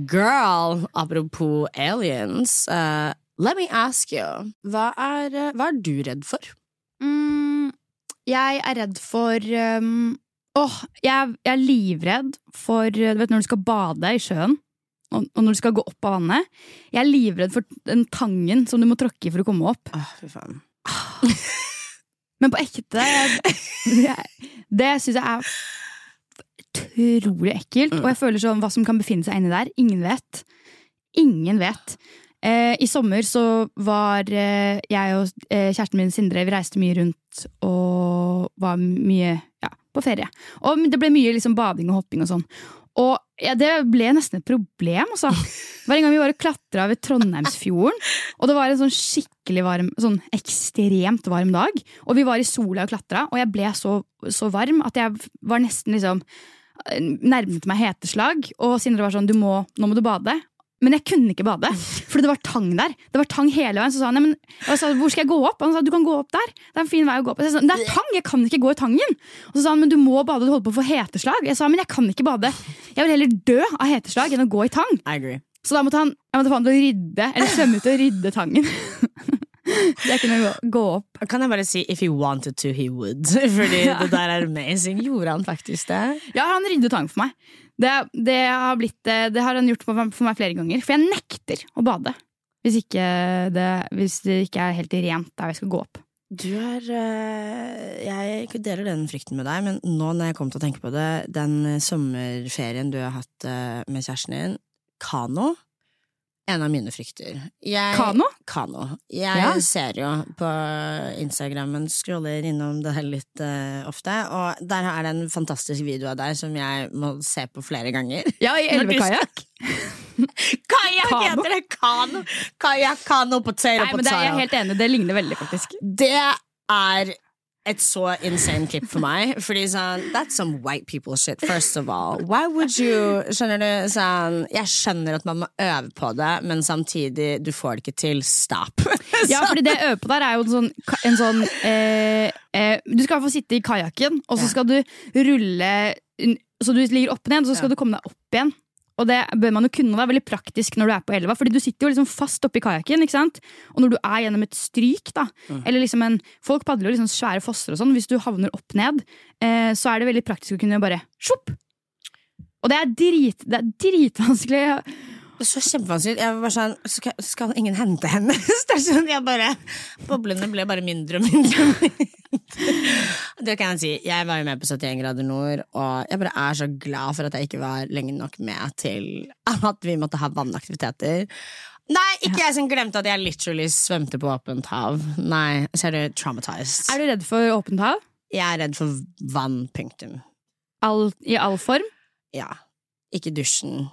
girl, apropos aliens, uh, let me ask you. Hva er, eh, hva er du redd for? Mm, jeg er redd for um, Åh, jeg, jeg er livredd for Du vet når du skal bade i sjøen, og, og når du skal gå opp av vannet. Jeg er livredd for den tangen som du må tråkke i for å komme opp. Åh, fy faen. Men på ekte jeg, Det syns jeg er utrolig ekkelt. Og jeg føler sånn hva som kan befinne seg inni der. Ingen vet. Ingen vet. Eh, I sommer så var eh, jeg og eh, kjæresten min Sindre Vi reiste mye rundt og var mye ja, på ferie. Og det ble mye liksom bading og hopping og sånn. Og ja, det ble nesten et problem, altså. Hver gang vi og klatra ved Trondheimsfjorden, og det var en sånn skikkelig varm, sånn ekstremt varm dag, og vi var i sola og klatra, og jeg ble så, så varm at jeg var nesten liksom Nærmet meg heteslag, og Sindre var sånn du må, 'Nå må du bade'. Men jeg kunne ikke bade, for det var tang der. Det var tang hele veien Så sa han, men, sa, hvor skal jeg gå opp? Han sa du kan gå opp der. Det er en fin vei å gå opp. Sa, det er tang, jeg kan ikke gå i tangen. Og så sa han men du må bade, du holder på å få heteslag. Jeg sa men jeg kan ikke bade. Jeg vil heller dø av heteslag enn å gå i tang. Så da måtte han jeg måtte å rydde, eller svømme ut og rydde tangen. Så jeg kunne gå, gå opp. Kan jeg bare si if he wanted to, he would. Fordi det der er amazing. Gjorde han faktisk det? Ja, han ryddet tang for meg. Det, det, har, blitt, eh, det har han gjort for meg, for meg flere ganger. For jeg nekter å bade hvis, ikke det, hvis det ikke er helt rent der jeg skal gå opp. Du er eh, Jeg deler den frykten med deg, men nå når jeg kom til å tenke på det, den sommerferien du har hatt eh, med kjæresten din, kano en av mine frykter. Jeg, Kano? Kano. Jeg Ja. ser jo på Instagrammen, scroller innom det her litt uh, ofte, og der er det en fantastisk video av deg som jeg må se på flere ganger. Ja, i elvekajakk. Kajakk heter det! Kano! Kajakk, kano, men det er jeg potato. helt enig, det ligner veldig, faktisk. Det er et så insane klipp for meg. Fordi sånn That's some white people shit, first of all. Why would you Skjønner du? Sånn, jeg skjønner at man må øve på det, men samtidig, du får det ikke til. Stop. Ja, fordi det jeg øver på der, er jo en sånn, en sånn eh, eh, Du skal få sitte i kajakken, og så skal du rulle Så du ligger opp ned, og så skal du komme deg opp igjen. Og det bør man jo kunne, være veldig praktisk når du er på elva. Fordi du sitter jo liksom fast oppi kajakken, og når du er gjennom et stryk, da Mm. Eller liksom en Folk padler jo liksom svære fosser og sånn. Hvis du havner opp ned, eh, så er det veldig praktisk å kunne bare sjopp! Og det er, drit, det er dritvanskelig. Det er så kjempevanskelig. Jeg var bare sånn Skal, skal ingen hente henne? Så det er sånn, jeg bare Boblene ble bare mindre og mindre. og mindre. Det kan jeg si. Jeg var jo med på 71 grader nord, og jeg bare er så glad for at jeg ikke var lenge nok med til at vi måtte ha vannaktiviteter. Nei, ikke jeg som glemte at jeg literally svømte på åpent hav. Nei, så er du traumatized. Er du redd for åpent hav? Jeg er redd for vann, punktum. All, I all form? Ja. Ikke dusjen.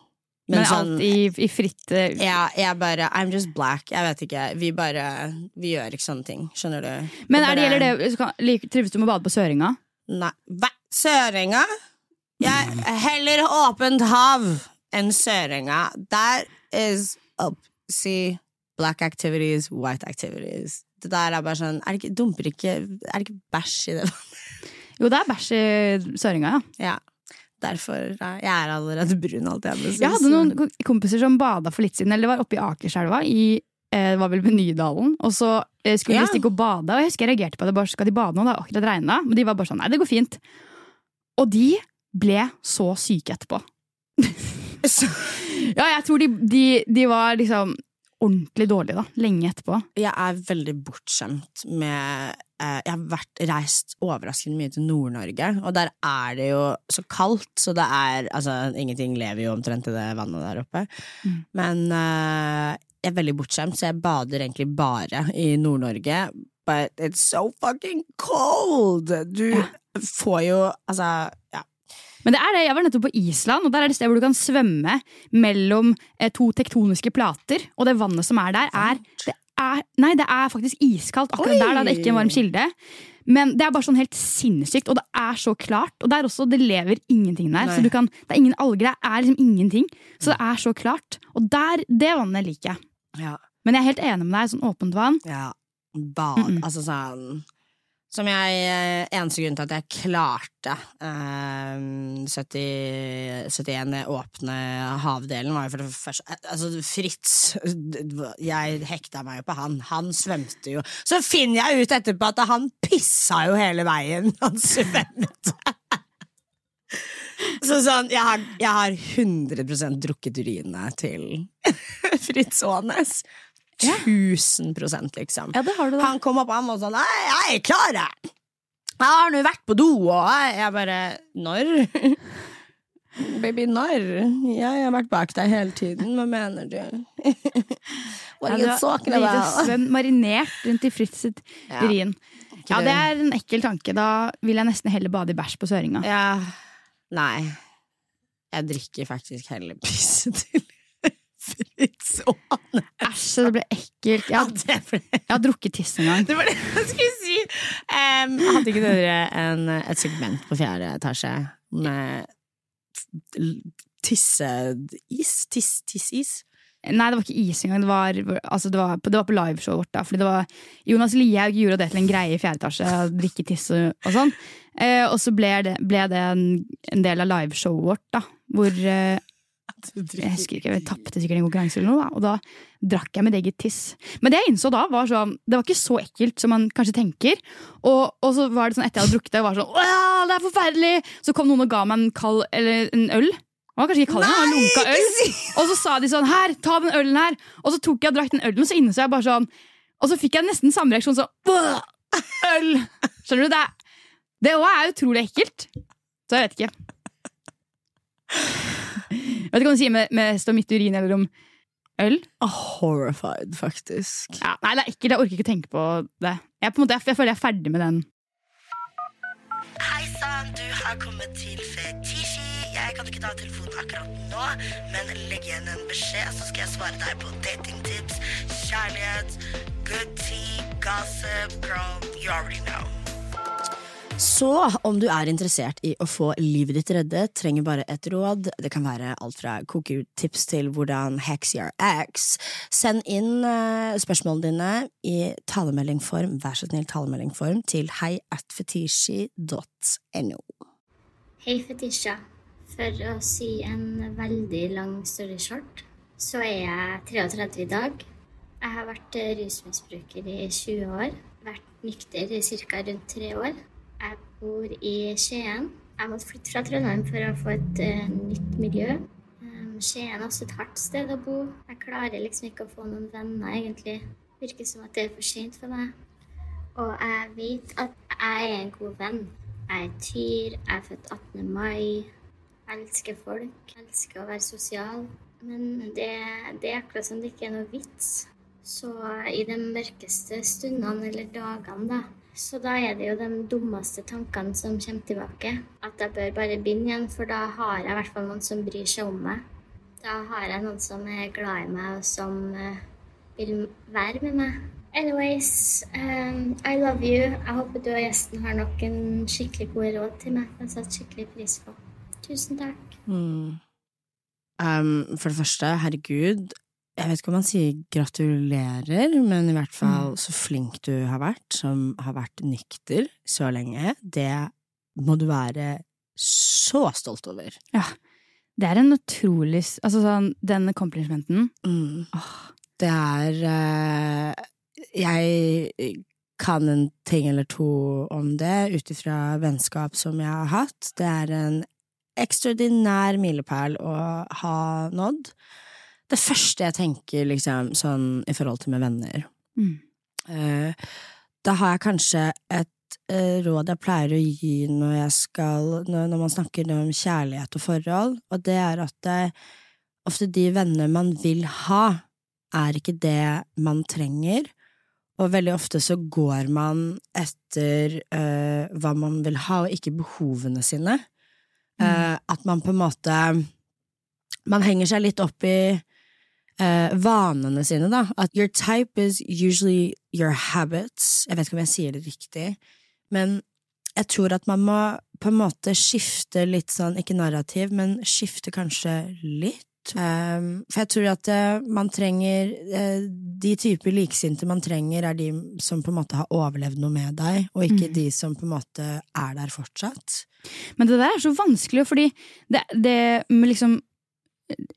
Men, sånn- alt i, i fritt eh, Ja, jeg bare I'm just black. Jeg vet ikke. Vi bare Vi gjør ikke sånne ting. Skjønner du? Men er det, bare, gjelder det, så kan- lik- trives du med å bade på Søringa? Nei. Hva? Søringa? Jeg heller åpent hav enn Søringa. That is up. See, black activities, white activities. Det der er bare sånn Er det ikke, dumper ikke Er det ikke bæsj i det? Jo, det er bæsj i Søringa, ja. ja. Derfor er jeg er allerede brun, alt jeg Jeg hadde noen kompiser som bada for litt siden, eller det var oppe i Akerselva, i eh, det var vel ved Nydalen. Og så eh, skulle Ja. de stikke og bade, og jeg husker jeg reagerte på det. bare, Skal de bade nå? Det har akkurat regna. Men de var bare sånn, nei, det går fint. Og de ble så syke etterpå. Ja, jeg tror de, de, de var liksom ordentlig dårlig, da. Lenge etterpå. Jeg er veldig bortskjemt med eh, Jeg har vært reist overraskende mye til Nord-Norge, og der er det jo så kaldt, så det er Altså, ingenting lever jo omtrent i det vannet der oppe. Mm. Men eh, jeg er veldig bortskjemt, så jeg bader egentlig bare i Nord-Norge. But it's so fucking cold! Du Ja. får jo Altså, ja. Men det er det, jeg var nettopp på Island, og der er det sted hvor du kan svømme mellom eh, to tektoniske plater, og det vannet som er der, er, det er Nei, det er faktisk iskaldt akkurat Oi! der, da. Det er ikke en varm kilde. Men det er bare sånn helt sinnssykt, og det er så klart. Og det er også, det lever ingenting der. Nei. Så du kan, det er ingen alger, det er liksom ingenting. Så det er så klart. Og der, det vannet liker jeg. ja. Men jeg er helt enig med deg, sånn åpent vann. Ja, bad. Mm-mm. Altså sånn Som jeg eh, Eneste grunn til at jeg klarte eh, 70, 71 åpne havdelen, var jo for det første eh, Altså, Fritz Jeg hekta meg jo på han. Han svømte jo. Så finner jeg ut etterpå at han pissa jo hele veien han svømte. Så sånn, jeg har, jeg har 100% drukket urinet til Fritz Aanes. Ja. 1000 liksom. Ja, det har du Han kom opp og han sånn jeg er klar, jeg. Jeg har nå vært på do, og jeg, jeg bare Når? Baby, når? Jeg har vært bak deg hele tiden. Hva mener du? What ja, du har about? Marinert rundt i Fritz sitt Ja. urin. Ja, det er en ekkel tanke. Da vil jeg nesten heller bade i bæsj på Søringa. Ja. Nei. Jeg drikker faktisk heller pisse til Fritz Aane. Æsj, det ble ekkelt. Jeg Ja, ble jeg har drukket tiss en gang. Det var det jeg skulle si! Um, hadde ikke dere en, et segment på fjerde etasje med tisseis? Tiss, tissis? Nei, det var ikke is engang. Det var, altså, det var, på- det var på liveshowet vårt. da Fordi det var Jonas Lihaug gjorde det til en greie i fjerde etasje. Drikke tiss og, og sånn. Eh, og så ble det, ble det en, en del av liveshowet vårt, da. Hvor eh, Jeg husker ikke, jeg tapte sikkert en konkurranse eller noe, da, og da drakk jeg mitt eget tiss. Men det jeg innså da, var sånn Det var ikke så ekkelt som man kanskje tenker. Og, og så var det sånn etter jeg hadde drukket det, var sånn Åh, det er forferdelig! Så kom noen og ga meg en kald Eller en øl. Det var kanskje ikke kald, men lunka øl. Og så sa de sånn Her, ta den ølen her! Og så tok jeg og drakk den ølen, og så innså jeg bare sånn Og så fikk jeg nesten samme reaksjon sånn Øl! Skjønner du? Det, er- det òg er utrolig ekkelt. Så jeg vet ikke. Vet ikke hva du sier med, med stå midt i urin eller om øl. Horrified, faktisk. Ja, nei, det er ekkelt. Jeg orker ikke tenke på det. Jeg, på en måte, jeg, jeg føler jeg er ferdig med den. Hei sann, du har kommet til Fetisji. Jeg kan ikke ta telefonen akkurat nå, men legg igjen en beskjed, så skal jeg svare deg på datingtips, kjærlighet, good tea, gossip, girl, you already know. Så om du er interessert i å få livet ditt reddet, trenger bare et råd. Det kan være alt fra koketips til hvordan hex your ax, Send inn eh, spørsmålene dine i talemeldingform, vær så snill talemeldingform, til heiatfetishi.no. Hei, Fetisha. For å si en veldig lang story short, så er jeg 33 i dag. Jeg har vært rusmisbruker i 20 år. Vært nykter i ca. rundt tre år. Bor i Skien. Jeg måtte flytte fra Trondheim for å få et uh, nytt miljø. Um, Skien er også et hardt sted å bo. Jeg klarer liksom ikke å få noen venner, egentlig. Virker som at det er for sent for meg. Og jeg vet at jeg er en god venn. Jeg er tyr, jeg er født 18. mai. Jeg elsker folk, jeg elsker å være sosial. Men det, det er akkurat som det ikke er noe vits. Så i de mørkeste stundene eller dagene, da, så da er det jo de dummeste tankene som kommer tilbake. At jeg bør bare begynne igjen, for da har jeg i hvert fall noen som bryr seg om meg. Da har jeg noen som er glad i meg, og som eh, vil være med meg. Anyways, um, I love you. Jeg håper du og gjesten har nok en skikkelig gode råd til meg. Jeg setter skikkelig pris på. Tusen takk. Mm. Um, for det første, herregud, jeg vet ikke om man sier gratulerer, men i hvert fall så flink du har vært, som har vært nykter så lenge. Det må du være så stolt over. Ja. Det er en utrolig Altså sånn, den complimenten Mm. Det er eh, Jeg kan en ting eller to om det ut ifra vennskap som jeg har hatt. Det er en ekstraordinær milepæl å ha nådd. Det første jeg tenker liksom sånn i forhold til med venner, Mm. uh, da har jeg kanskje et uh, råd jeg pleier å gi når jeg skal når, når man snakker om kjærlighet og forhold, og det er at det, ofte de venner man vil ha, er ikke det man trenger. Og veldig ofte så går man etter uh, hva man vil ha, og ikke behovene sine. Eh, at man på en måte Man henger seg litt opp i eh, vanene sine, da. At your type is usually your habits. Jeg vet ikke om jeg sier det riktig, men jeg tror at man må på en måte skifte litt sånn, ikke narrativ, men skifte kanskje litt. Um, for jeg tror at uh, man trenger uh, De typer liksinte man trenger, er de som på en måte har overlevd noe med deg, og ikke de som på en måte er der fortsatt. Men det der er så vanskelig, fordi det, det med liksom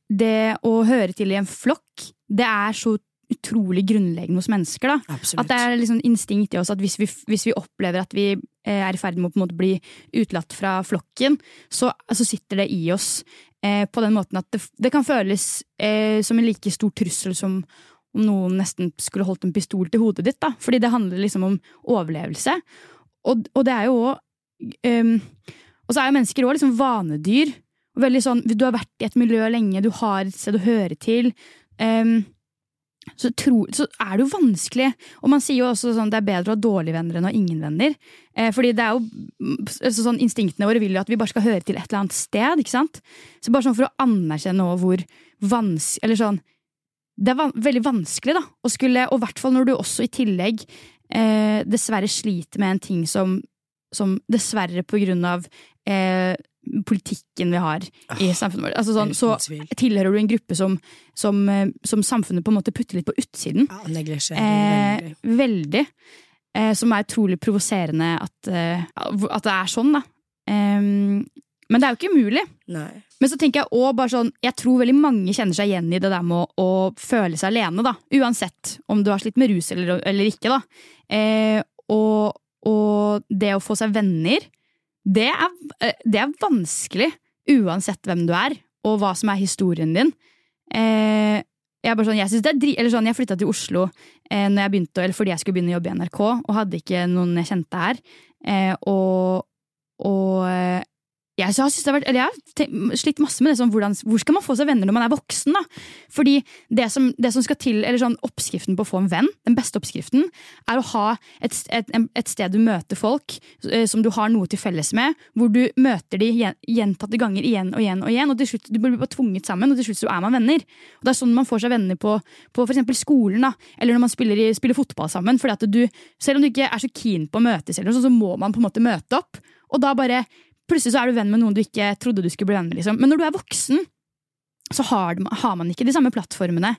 Det å høre til i en flokk, det er så utrolig grunnleggende hos mennesker, da. Absolutt. At det er liksom instinkt i oss at hvis vi, hvis vi opplever at vi eh, er i ferd med å på en måte bli utelatt fra flokken, så, altså sitter det i oss eh, på den måten at det, det kan føles eh, som en like stor trussel som om noen nesten skulle holdt en pistol til hodet ditt. da. Fordi det handler liksom om overlevelse. Og, og det er jo òg Og så er jo mennesker òg liksom vanedyr. Veldig sånn, Du har vært i et miljø lenge, du har et sted å høre til. Um, så, tro, så er det jo vanskelig. Og man sier jo også sånn det er bedre å ha dårlige venner enn å ha ingen venner. Eh, fordi det er jo altså sånn, Instinktene våre vil jo at vi bare skal høre til et eller annet sted. ikke sant? Så bare sånn for å anerkjenne hvor vanskelig Eller sånn Det er van veldig vanskelig, da. Å skulle, og i hvert fall når du også i tillegg eh, dessverre sliter med en ting som, som dessverre på grunn av eh, politikken vi har i samfunnet vårt. Altså sånn, så tilhører du en gruppe som, som, eh, som samfunnet på en måte putter litt på utsiden. Ja, neglisjerer Eh, veldig. veldig. Eh, som er utrolig provoserende at, eh, at det er sånn, da. Eh, men det er jo ikke umulig. Nei. Men så tenker jeg også bare sånn Jeg tror veldig mange kjenner seg igjen i det der med å, å føle seg alene, da. Uansett om du har slitt med rus eller, eller ikke, da. Eh, og, og det å få seg venner, det er, eh, det er vanskelig. Uansett hvem du er, og hva som er historien din. Eh, jeg, er sånn, jeg, sånn, jeg flytta til Oslo eh, jeg begynte, fordi jeg skulle begynne å jobbe i NRK, og hadde ikke noen jeg kjente her. Eh, og og jeg, har, vært, jeg har slitt masse med det sånn, hvordan, hvor skal man få seg venner når man er voksen. da? Fordi det som, det som skal til, eller sånn Oppskriften på å få en venn, den beste oppskriften, er å ha et, et, et sted du møter folk eh, som du har noe til felles med, hvor du møter de gjentatte ganger igjen og igjen. og igjen, og til slutt du blir tvunget sammen, og til slutt så er man venner. Og Det er sånn man får seg venner på, på eksempel skolen, da, eller når man spiller, spiller fotball sammen. fordi at du, Selv om du ikke er så keen på å møtes, eller noe så må man på en måte møte opp. Og da bare Plutselig så er du venn med noen du ikke trodde du skulle bli venn med. liksom. Men når du er voksen, så har, har man ikke de samme plattformene.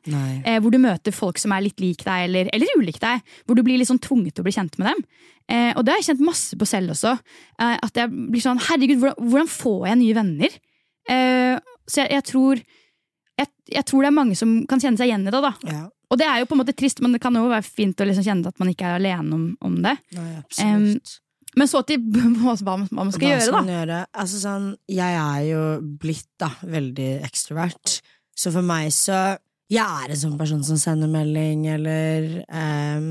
Eh, hvor du møter folk som er litt lik deg, eller, eller ulik deg. Hvor du blir sånn tvunget til å bli kjent med dem. Eh, og det har jeg kjent masse på selv også. Eh, at jeg blir sånn Herregud, hvordan, hvordan får jeg nye venner? Eh, så jeg, jeg tror jeg, jeg tror det er mange som kan kjenne seg igjen i det. da. Ja. Og det er jo på en måte trist, men det kan jo være fint å liksom kjenne at man ikke er alene om, om det. Nei, absolutt. Men så til hva, man skal Hva gjøre, da. gjøre? Altså sånn, jeg er jo blitt da veldig ekstrovert, så for meg så jeg er en sånn person som sender melding eller um,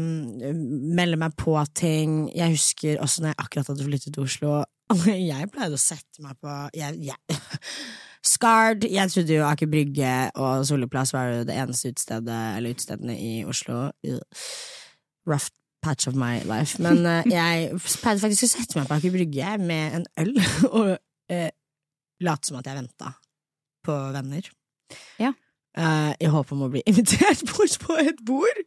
melder meg på ting. Jeg husker også når jeg akkurat hadde flyttet til Oslo. Jeg pleide å sette meg på jeg, jeg, Skard. Jeg trodde jo Aker Brygge og Solli var jo det eneste utestedet eller utestedene i Oslo. Rough patch of my life. Men uh, jeg pleide faktisk å sette meg på Aker Brygge med en øl og uh, late som at jeg venta på venner. Ja. Uh, I håp om å bli invitert bort på et bord.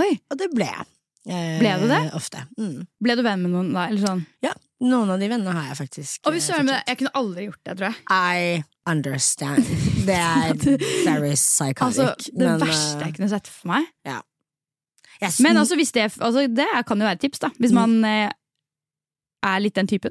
Oi, Og det ble jeg. Ble du det? Ofte. Mm. Ble du venn med noen da? Eller sånn? Ja, noen av de vennene har jeg faktisk. Og hvis du søren, men. Jeg kunne aldri gjort det, tror jeg. I understand. Det er very psychotic. Altså, det men, verste jeg kunne sett for meg. sn- Men altså, hvis det, altså, det kan jo være et tips, da. Hvis Mm. man eh, er litt den typen.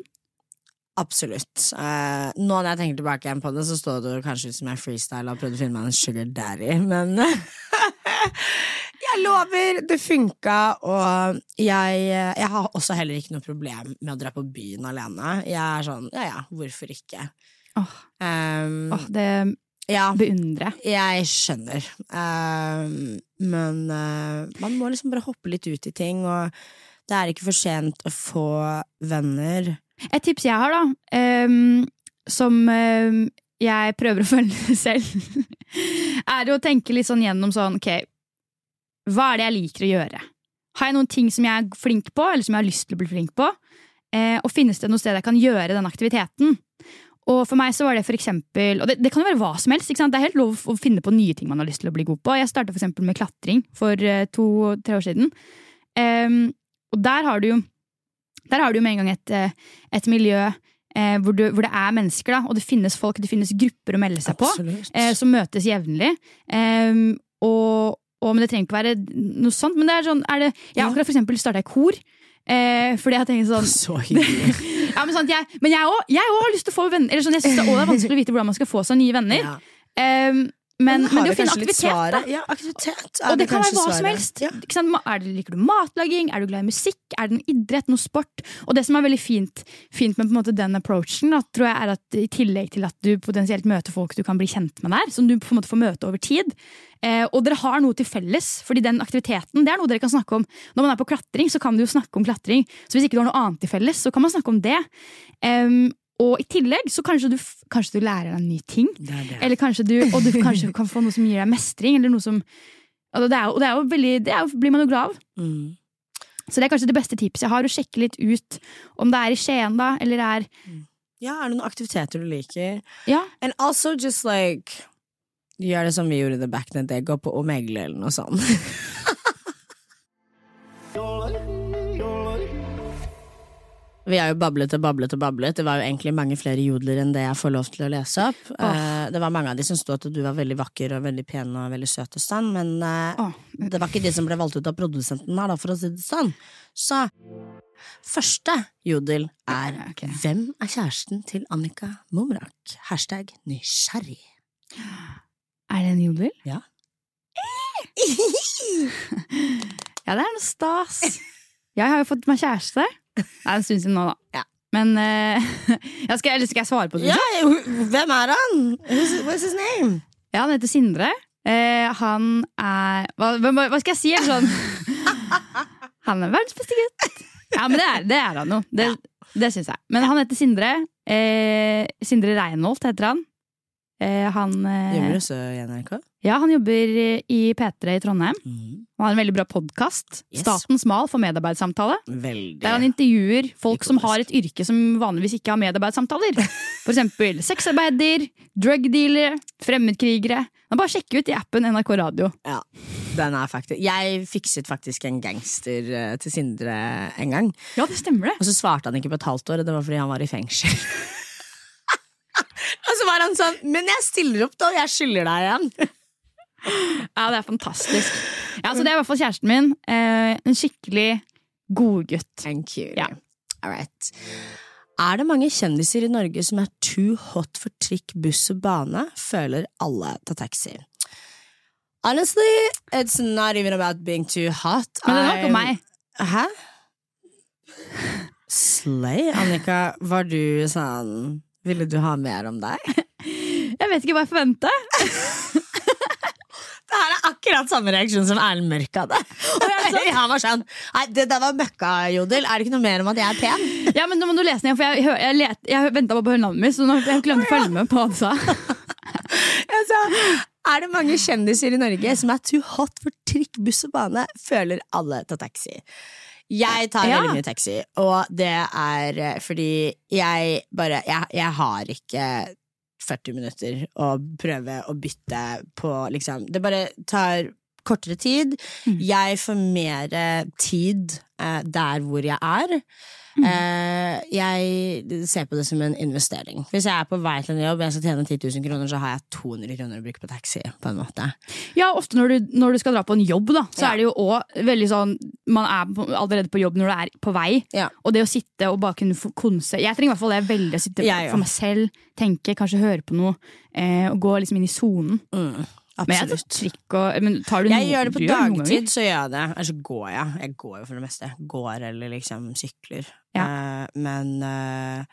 Absolutt. Eh, nå når jeg tenker tilbake igjen på det, så står det kanskje ut som jeg freestyla og prøvde å finne meg en sugar daddy, men jeg lover, det funka, og jeg, jeg har også heller ikke noe problem med å dra på byen alene. Jeg er sånn, ja ja, hvorfor ikke? Åh, Um, oh, det ja, beundre. jeg. skjønner. Uh, men uh, man må liksom bare hoppe litt ut i ting, og det er ikke for sent å få venner. Et tips jeg har, da, um, som um, jeg prøver å følge selv, er å tenke litt sånn gjennom sånn ok, hva er det jeg liker å gjøre? Har jeg noen ting som jeg er flink på, eller som jeg har lyst til å bli flink på? Eh, og finnes det noe sted jeg kan gjøre den aktiviteten? Og for meg så var det for eksempel, og det, det kan jo være hva som helst, det er helt lov å finne på nye ting man har lyst til å bli god på. Jeg starta eksempel med klatring for eh, to-tre år siden. Um, og der har du jo der har du med en gang et, eh, et miljø eh, hvor, du, hvor det er mennesker, da, og det finnes folk, det finnes grupper å melde seg på, eh, som møtes jevnlig. Ehm, og, og, men det trenger ikke være noe sånt. Men det er sånn, er det, jeg Ja. akkurat for eksempel starta i kor. Eh, fordi jeg tenker sånn Så hyggelig. ja, Men, sant, jeg, men jeg òg har lyst til å få venner. Eller sånn, jeg synes det, er vanskelig å vite hvordan man skal få seg nye venner. Ja. Ehm, men, men, men det å finne aktivitet, da. Ja, aktivitet Og det kan være hva hva som helst. Ja. Er det, liker du matlaging? Er du glad i musikk? Er det en idrett? Noe sport? Og det som er veldig fint, fint med måte den approachen, da, tror jeg er at i tillegg til at du potensielt møter folk du kan bli kjent med der, som du på en måte får møte over tid, eh, og dere har noe til felles, fordi den aktiviteten det er noe dere kan snakke om. Når man er på klatring, så kan du jo snakke om klatring. Så hvis ikke du har noe annet til felles, så kan man snakke om det. Em, og i tillegg så kanskje du, kanskje du lærer deg en ny ting. Det det. Eller kanskje du, og du kanskje kan få noe som gir deg mestring, eller noe som og det er, jo- og det er jo veldig, det er jo, blir man jo glad av. Mm. Så det er kanskje det beste tipset jeg har, å sjekke litt ut om det er i Skien, da, eller det er Ja, er det noen aktiviteter du liker? Ja, And also just like Gjør det som vi gjorde i The Back in the Day, gå på Omegle eller noe sånt. Vi har jo bablet og bablet og bablet. Det var jo egentlig mange flere jodler enn det jeg får lov til å lese opp. Oh. Det var mange av de som sto at du var veldig vakker og veldig pen og veldig søt og sånn, men oh. Det var ikke de som ble valgt ut av produsenten her, da, for å si det sånn. Så første jodel er okay. Hvem er kjæresten til Annika Momrak? Hashtag nysgjerrig. Er det en jodel? Ja. Ja, det er noe stas. Jeg har jo fått meg kjæreste. Det er en stund siden nå, da. Ja. Men uh, ja, skal, eller skal jeg svare på det? Ja, hvem er han? What's his name? Ja, han heter Sindre. Uh, han er hva, hva, skal jeg si? Sånn? Han er verdens beste gutt. Ja, men det er, det er han jo. Det, det syns jeg. Men han heter Sindre. Uh, Sindre Reinholt heter han. Eh, han eh, Jobber også i NRK? Ja, han jobber i P3 i Trondheim. Mm. Han har en veldig bra podkast. Yes. Statens mal for medarbeidssamtale. Veldig. Der han intervjuer folk som har et yrke som vanligvis ikke har medarbeidssamtaler. For eksempel sexarbeider, drugdealere, fremmedkrigere. Han bare sjekker ut i appen NRK Radio. Ja, den er faktisk Jeg fikset faktisk en gangster eh, til Sindre en gang. Ja, det stemmer det. Og så svarte han ikke på et halvt år, og det var fordi han var i fengsel. og så var han sånn Men jeg stiller opp, da! Jeg skylder deg igjen. Ja, det er fantastisk. Ja, så Det er i hvert fall kjæresten min. Eh, en skikkelig godgutt. Thank you. Ja. All right. Er det mange kjendiser i Norge som er too hot for trikk, buss og bane? Føler alle tar taxi. Honestly, it's not even about being too hot. Men det var ikke meg. Hæ? Slay, Annika. Var du sånn Ville du ha mer om deg? Jeg vet ikke hva jeg forventa. Det her er akkurat samme reaksjon som Erlend Mørk hadde. Han var sånn Nei, det der var møkkajodel. Er det ikke noe mer om at jeg er pen? Ja, men Nå må du lese den igjen, for jeg, jeg, jeg, let- jeg venta bare på navnet mitt. Så nå jeg glemte å følge med på hva han sa. Jeg sa, er det mange kjendiser i Norge som er too hot for trikk, buss og bane? Føler alle ta taxi. Jeg tar Ja. veldig mye taxi, og det er eh, fordi jeg bare Jeg, jeg har ikke 40 minutter å prøve å bytte på, liksom. Det bare tar kortere tid. Mm. Jeg får mer tid eh, der hvor jeg er. Mm. Eh, jeg ser på det som en investering. Hvis jeg er på vei til en jobb jeg skal tjene 10 000 kroner, så har jeg 200 kroner å bruke på taxi. På en måte Ja, ofte når du, når du skal dra på en jobb, da, så Ja. er det jo òg veldig sånn Man er allerede på jobb når du er på vei. Ja. Og det å sitte og bare kunne konse Jeg trenger i hvert fall det veldig å sitte ja, for meg selv, tenke, kanskje høre på noe, eh, og gå liksom inn i sonen. mm, Absolutt. trikk og men tar du Jeg noe- gjør det på dagtid, så gjør jeg det. Eller så går jeg. Jeg går jo for det meste. Går eller liksom sykler. Ja. Uh, men uh,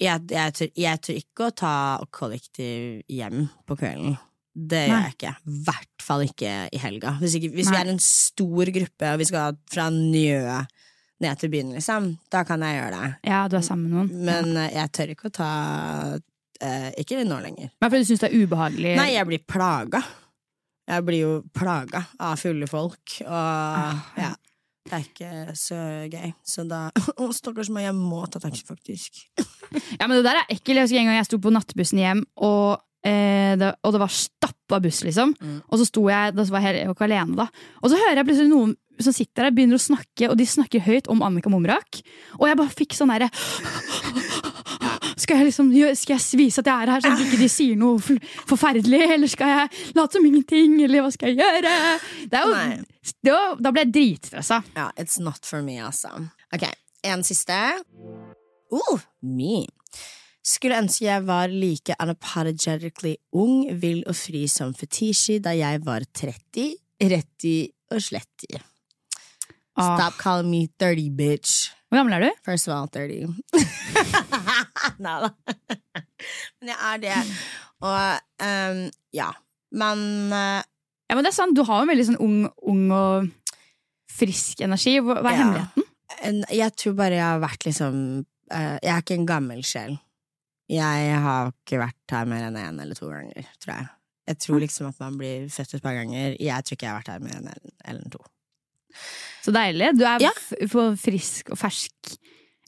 Jeg, jeg, tør, jeg tør ikke å ta kollektiv hjem på kvelden. Det gjør Nei. jeg ikke. I hvert fall ikke i helga. Hvis, ikke, hvis vi er en stor gruppe, og vi skal fra Njø ned til byen, liksom, da kan jeg gjøre det. Ja, du er sammen med noen. Men uh, jeg tør ikke å ta eh, Ikke nå lenger. Men fordi du syns det er ubehagelig? Nei, jeg blir plaga. Jeg blir jo plaga av fulle folk, og Ah. ja. Det er ikke så gøy. Så da Å, stakkars meg, jeg må ta taxi, faktisk. Ja, men det der er ekkelt. Jeg husker en gang jeg sto på nattbussen hjem, og, eh, det, og det var stappa buss, liksom. Mm. Og så sto jeg da var jeg ikke alene, da. Og så hører jeg plutselig noen som sitter der, begynner å snakke, og de snakker høyt om Annika Mumrak. Og jeg bare fikk sånn derre skal jeg liksom Skal jeg vise at jeg er her, sånn at ikke de sier noe forferdelig? Eller skal jeg late som ingenting? Eller hva skal jeg gjøre? Det er jo, var, da ble jeg dritstressa. Ja, it's not for me, altså. Ok, en siste. Oh, me. Skulle ønske jeg var like unapologetically ung, vill og fri som Fetishi da jeg var 30, retti og sletti. Ah. Stop calling me 30, bitch. Hvor gammel er du? First of all, 30. Nei da. Men jeg er det. Og um, ja. Men uh, Ja, men det er sant, Du har jo en veldig sånn ung, ung og frisk energi. Hva er Ja. hemmeligheten? jeg tror bare jeg har vært liksom uh, Jeg er ikke en gammel sjel. Jeg har ikke vært her mer enn én eller to ganger, tror jeg. Jeg tror liksom at man blir født et par ganger. Jeg tror ikke jeg har vært her mer enn én eller to. Så deilig. Du er Ja. frisk og fersk.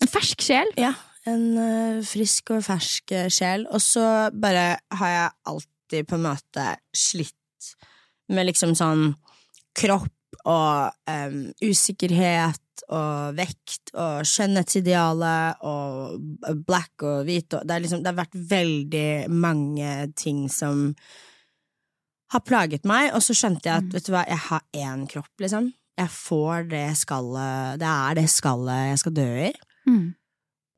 En fersk sjel. Ja, en uh, frisk og fersk eh, sjel. Og så bare har jeg alltid på en måte slitt med liksom sånn kropp og um, usikkerhet og vekt og skjønnhetsidealet og black og hvit og det, liksom, det har vært veldig mange ting som har plaget meg, og så skjønte jeg at vet du hva, jeg har én kropp, liksom. Jeg får det skallet Det er det skallet jeg skal dø i. Mm.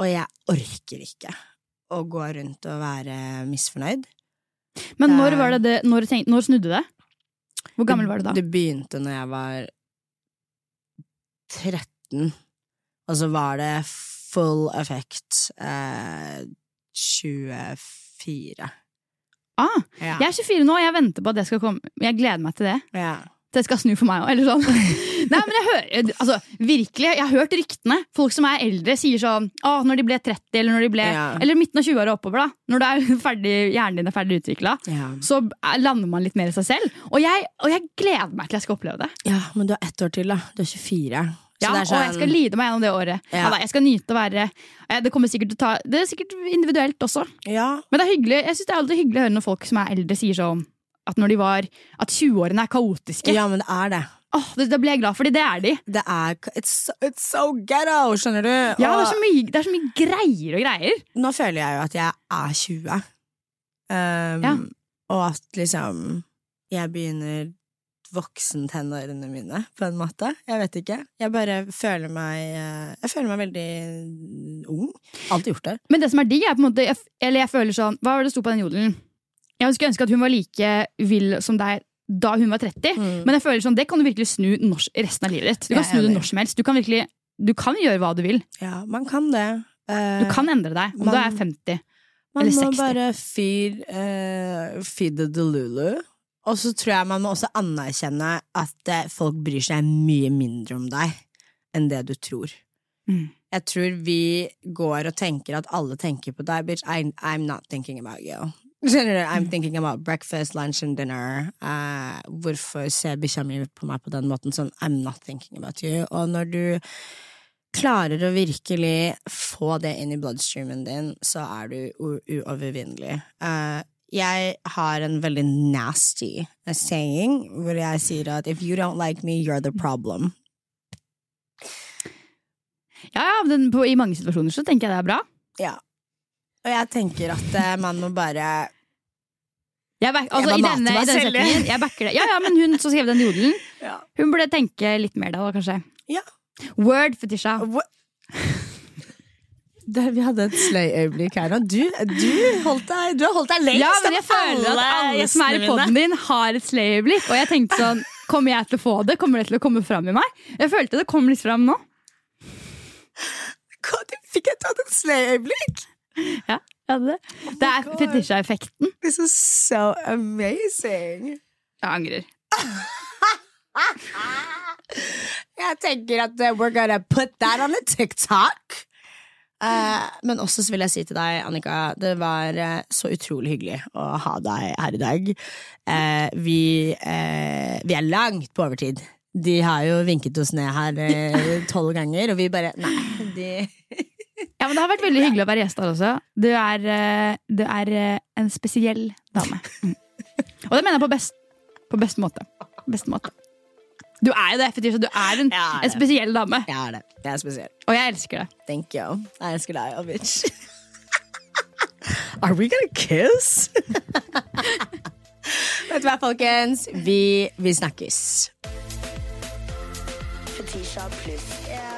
Og jeg orker ikke å gå rundt og være misfornøyd. Men Det- når var det det når, tenk, når snudde det? Hvor gammel var du da? Det begynte når jeg var 13, og så var det full effect eh, 24. Ah, Ja. jeg er 24 nå, og jeg venter på at det skal komme. Jeg gleder meg til det. ja. Det skal snu for meg òg, eller sånn. Nei, men jeg hører, altså, virkelig, jeg har hørt ryktene. Folk som er eldre, sier sånn Å, når de ble 30, eller når de ble Ja. Eller midten av 20-åra oppover, da. Når du er ferdig, hjernen din er ferdig utvikla. Ja. Så er- lander man litt mer i seg selv. Og jeg, og jeg gleder meg til jeg skal oppleve det. ja, men du har ett år til, da. Du er 24. Så Ja, er sånn, Og jeg skal lide meg gjennom det året. Ja. Da, jeg skal nyte å være Det kommer sikkert til å ta Det er sikkert individuelt også. Ja, Men det er hyggelig Jeg synes det er alltid hyggelig å høre når folk som er eldre, sier sånn at når de var At 20-årene er kaotiske. ja, men det er det. Oh, det, det blir jeg glad, for, det er de. Det er It's, it's so ghetto, skjønner du? Ja, det, er så mye, det er så mye greier og greier. nå føler jeg jo at jeg er 20. Um, Ja. Og at liksom jeg begynner voksentenårene mine, på en måte. Jeg vet ikke. Jeg bare føler meg eh, Jeg føler meg veldig ung. Alltid gjort det. Men det som er digg, er på en måte jeg, Eller jeg føler sånn Hva var det det sto på den jodelen? Jeg skulle ønske at hun var like vill som deg da hun var 30. Mm. Men jeg føler sånn, det kan du virkelig snu norsk, resten av livet ditt. Du kan snu det når som helst. Du kan virkelig Du kan gjøre hva du vil. Ja, man kan det. Uh, Du kan endre deg om man- du er 50. eller 60. Man må bare feed, uh, feed the delulu. Og så tror jeg man må også anerkjenne at eh, folk bryr seg mye mindre om deg enn det du tror. Mm. Jeg tror vi går og tenker at alle tenker på deg, bitch. I, I'm not thinking about you. I'm thinking about breakfast, lunch and dinner. Uh, hvorfor ser bikkja mi på meg på den måten? Sånn, I'm not thinking about you. Og når du klarer å virkelig få det inn i bloodstreamen din, så er du uovervinnelig. Uh, jeg har en veldig nasty saying hvor jeg sier at if you don't like me, you're the problem. Ja, ja, den, på, I mange situasjoner så tenker jeg det er bra. Ja. Og jeg tenker at eh, man må bare Jeg, back, altså, i denne, i denne setningen, jeg backer det. Ja, ja, men hun som skrev den jodelen, Ja. hun burde tenke litt mer da, kanskje. Ja. Word, Fetisha. Hva- Der vi hadde et sløy-øyeblikk her nå. Du, du, holdt deg, du har holdt deg lengst Ja, men jeg av føler at alle som er i gjestene poden din, har et slay-øyeblikk. Og jeg tenkte sånn, kommer jeg til å få det? Kommer det til å komme fram i meg? Jeg følte det kom litt fram nå. Hva, du Fikk jeg tatt et sløy-øyeblikk? Ja, jeg hadde det. Det er God. fetisha-effekten. This is so amazing. Jeg angrer. Jeg tenker at uh, we're gonna put that on a TikTok. Uh, men også så vil jeg si til deg, Annika, det var eh, så utrolig hyggelig å ha deg her i dag. Uh, vi, eh, vi er langt på overtid. De har jo vinket oss ned her eh, tolv ganger, og vi bare Nei, de Ja, men Det har vært veldig hyggelig å være gjest her også. Du er, eh, du er eh, en spesiell dame. Mm. Og det mener jeg på best, på best måte. Best måte. Du er jo det, Fetisha. Du er en, er en spesiell dame. Jeg er det. Jeg er spesiell. Og jeg elsker det. Thank you. Jeg elsker deg, òg, bitch. Are we gonna kiss? Vet du hva, folkens? Vi, vi snakkes. Fetisha pluss. Yeah.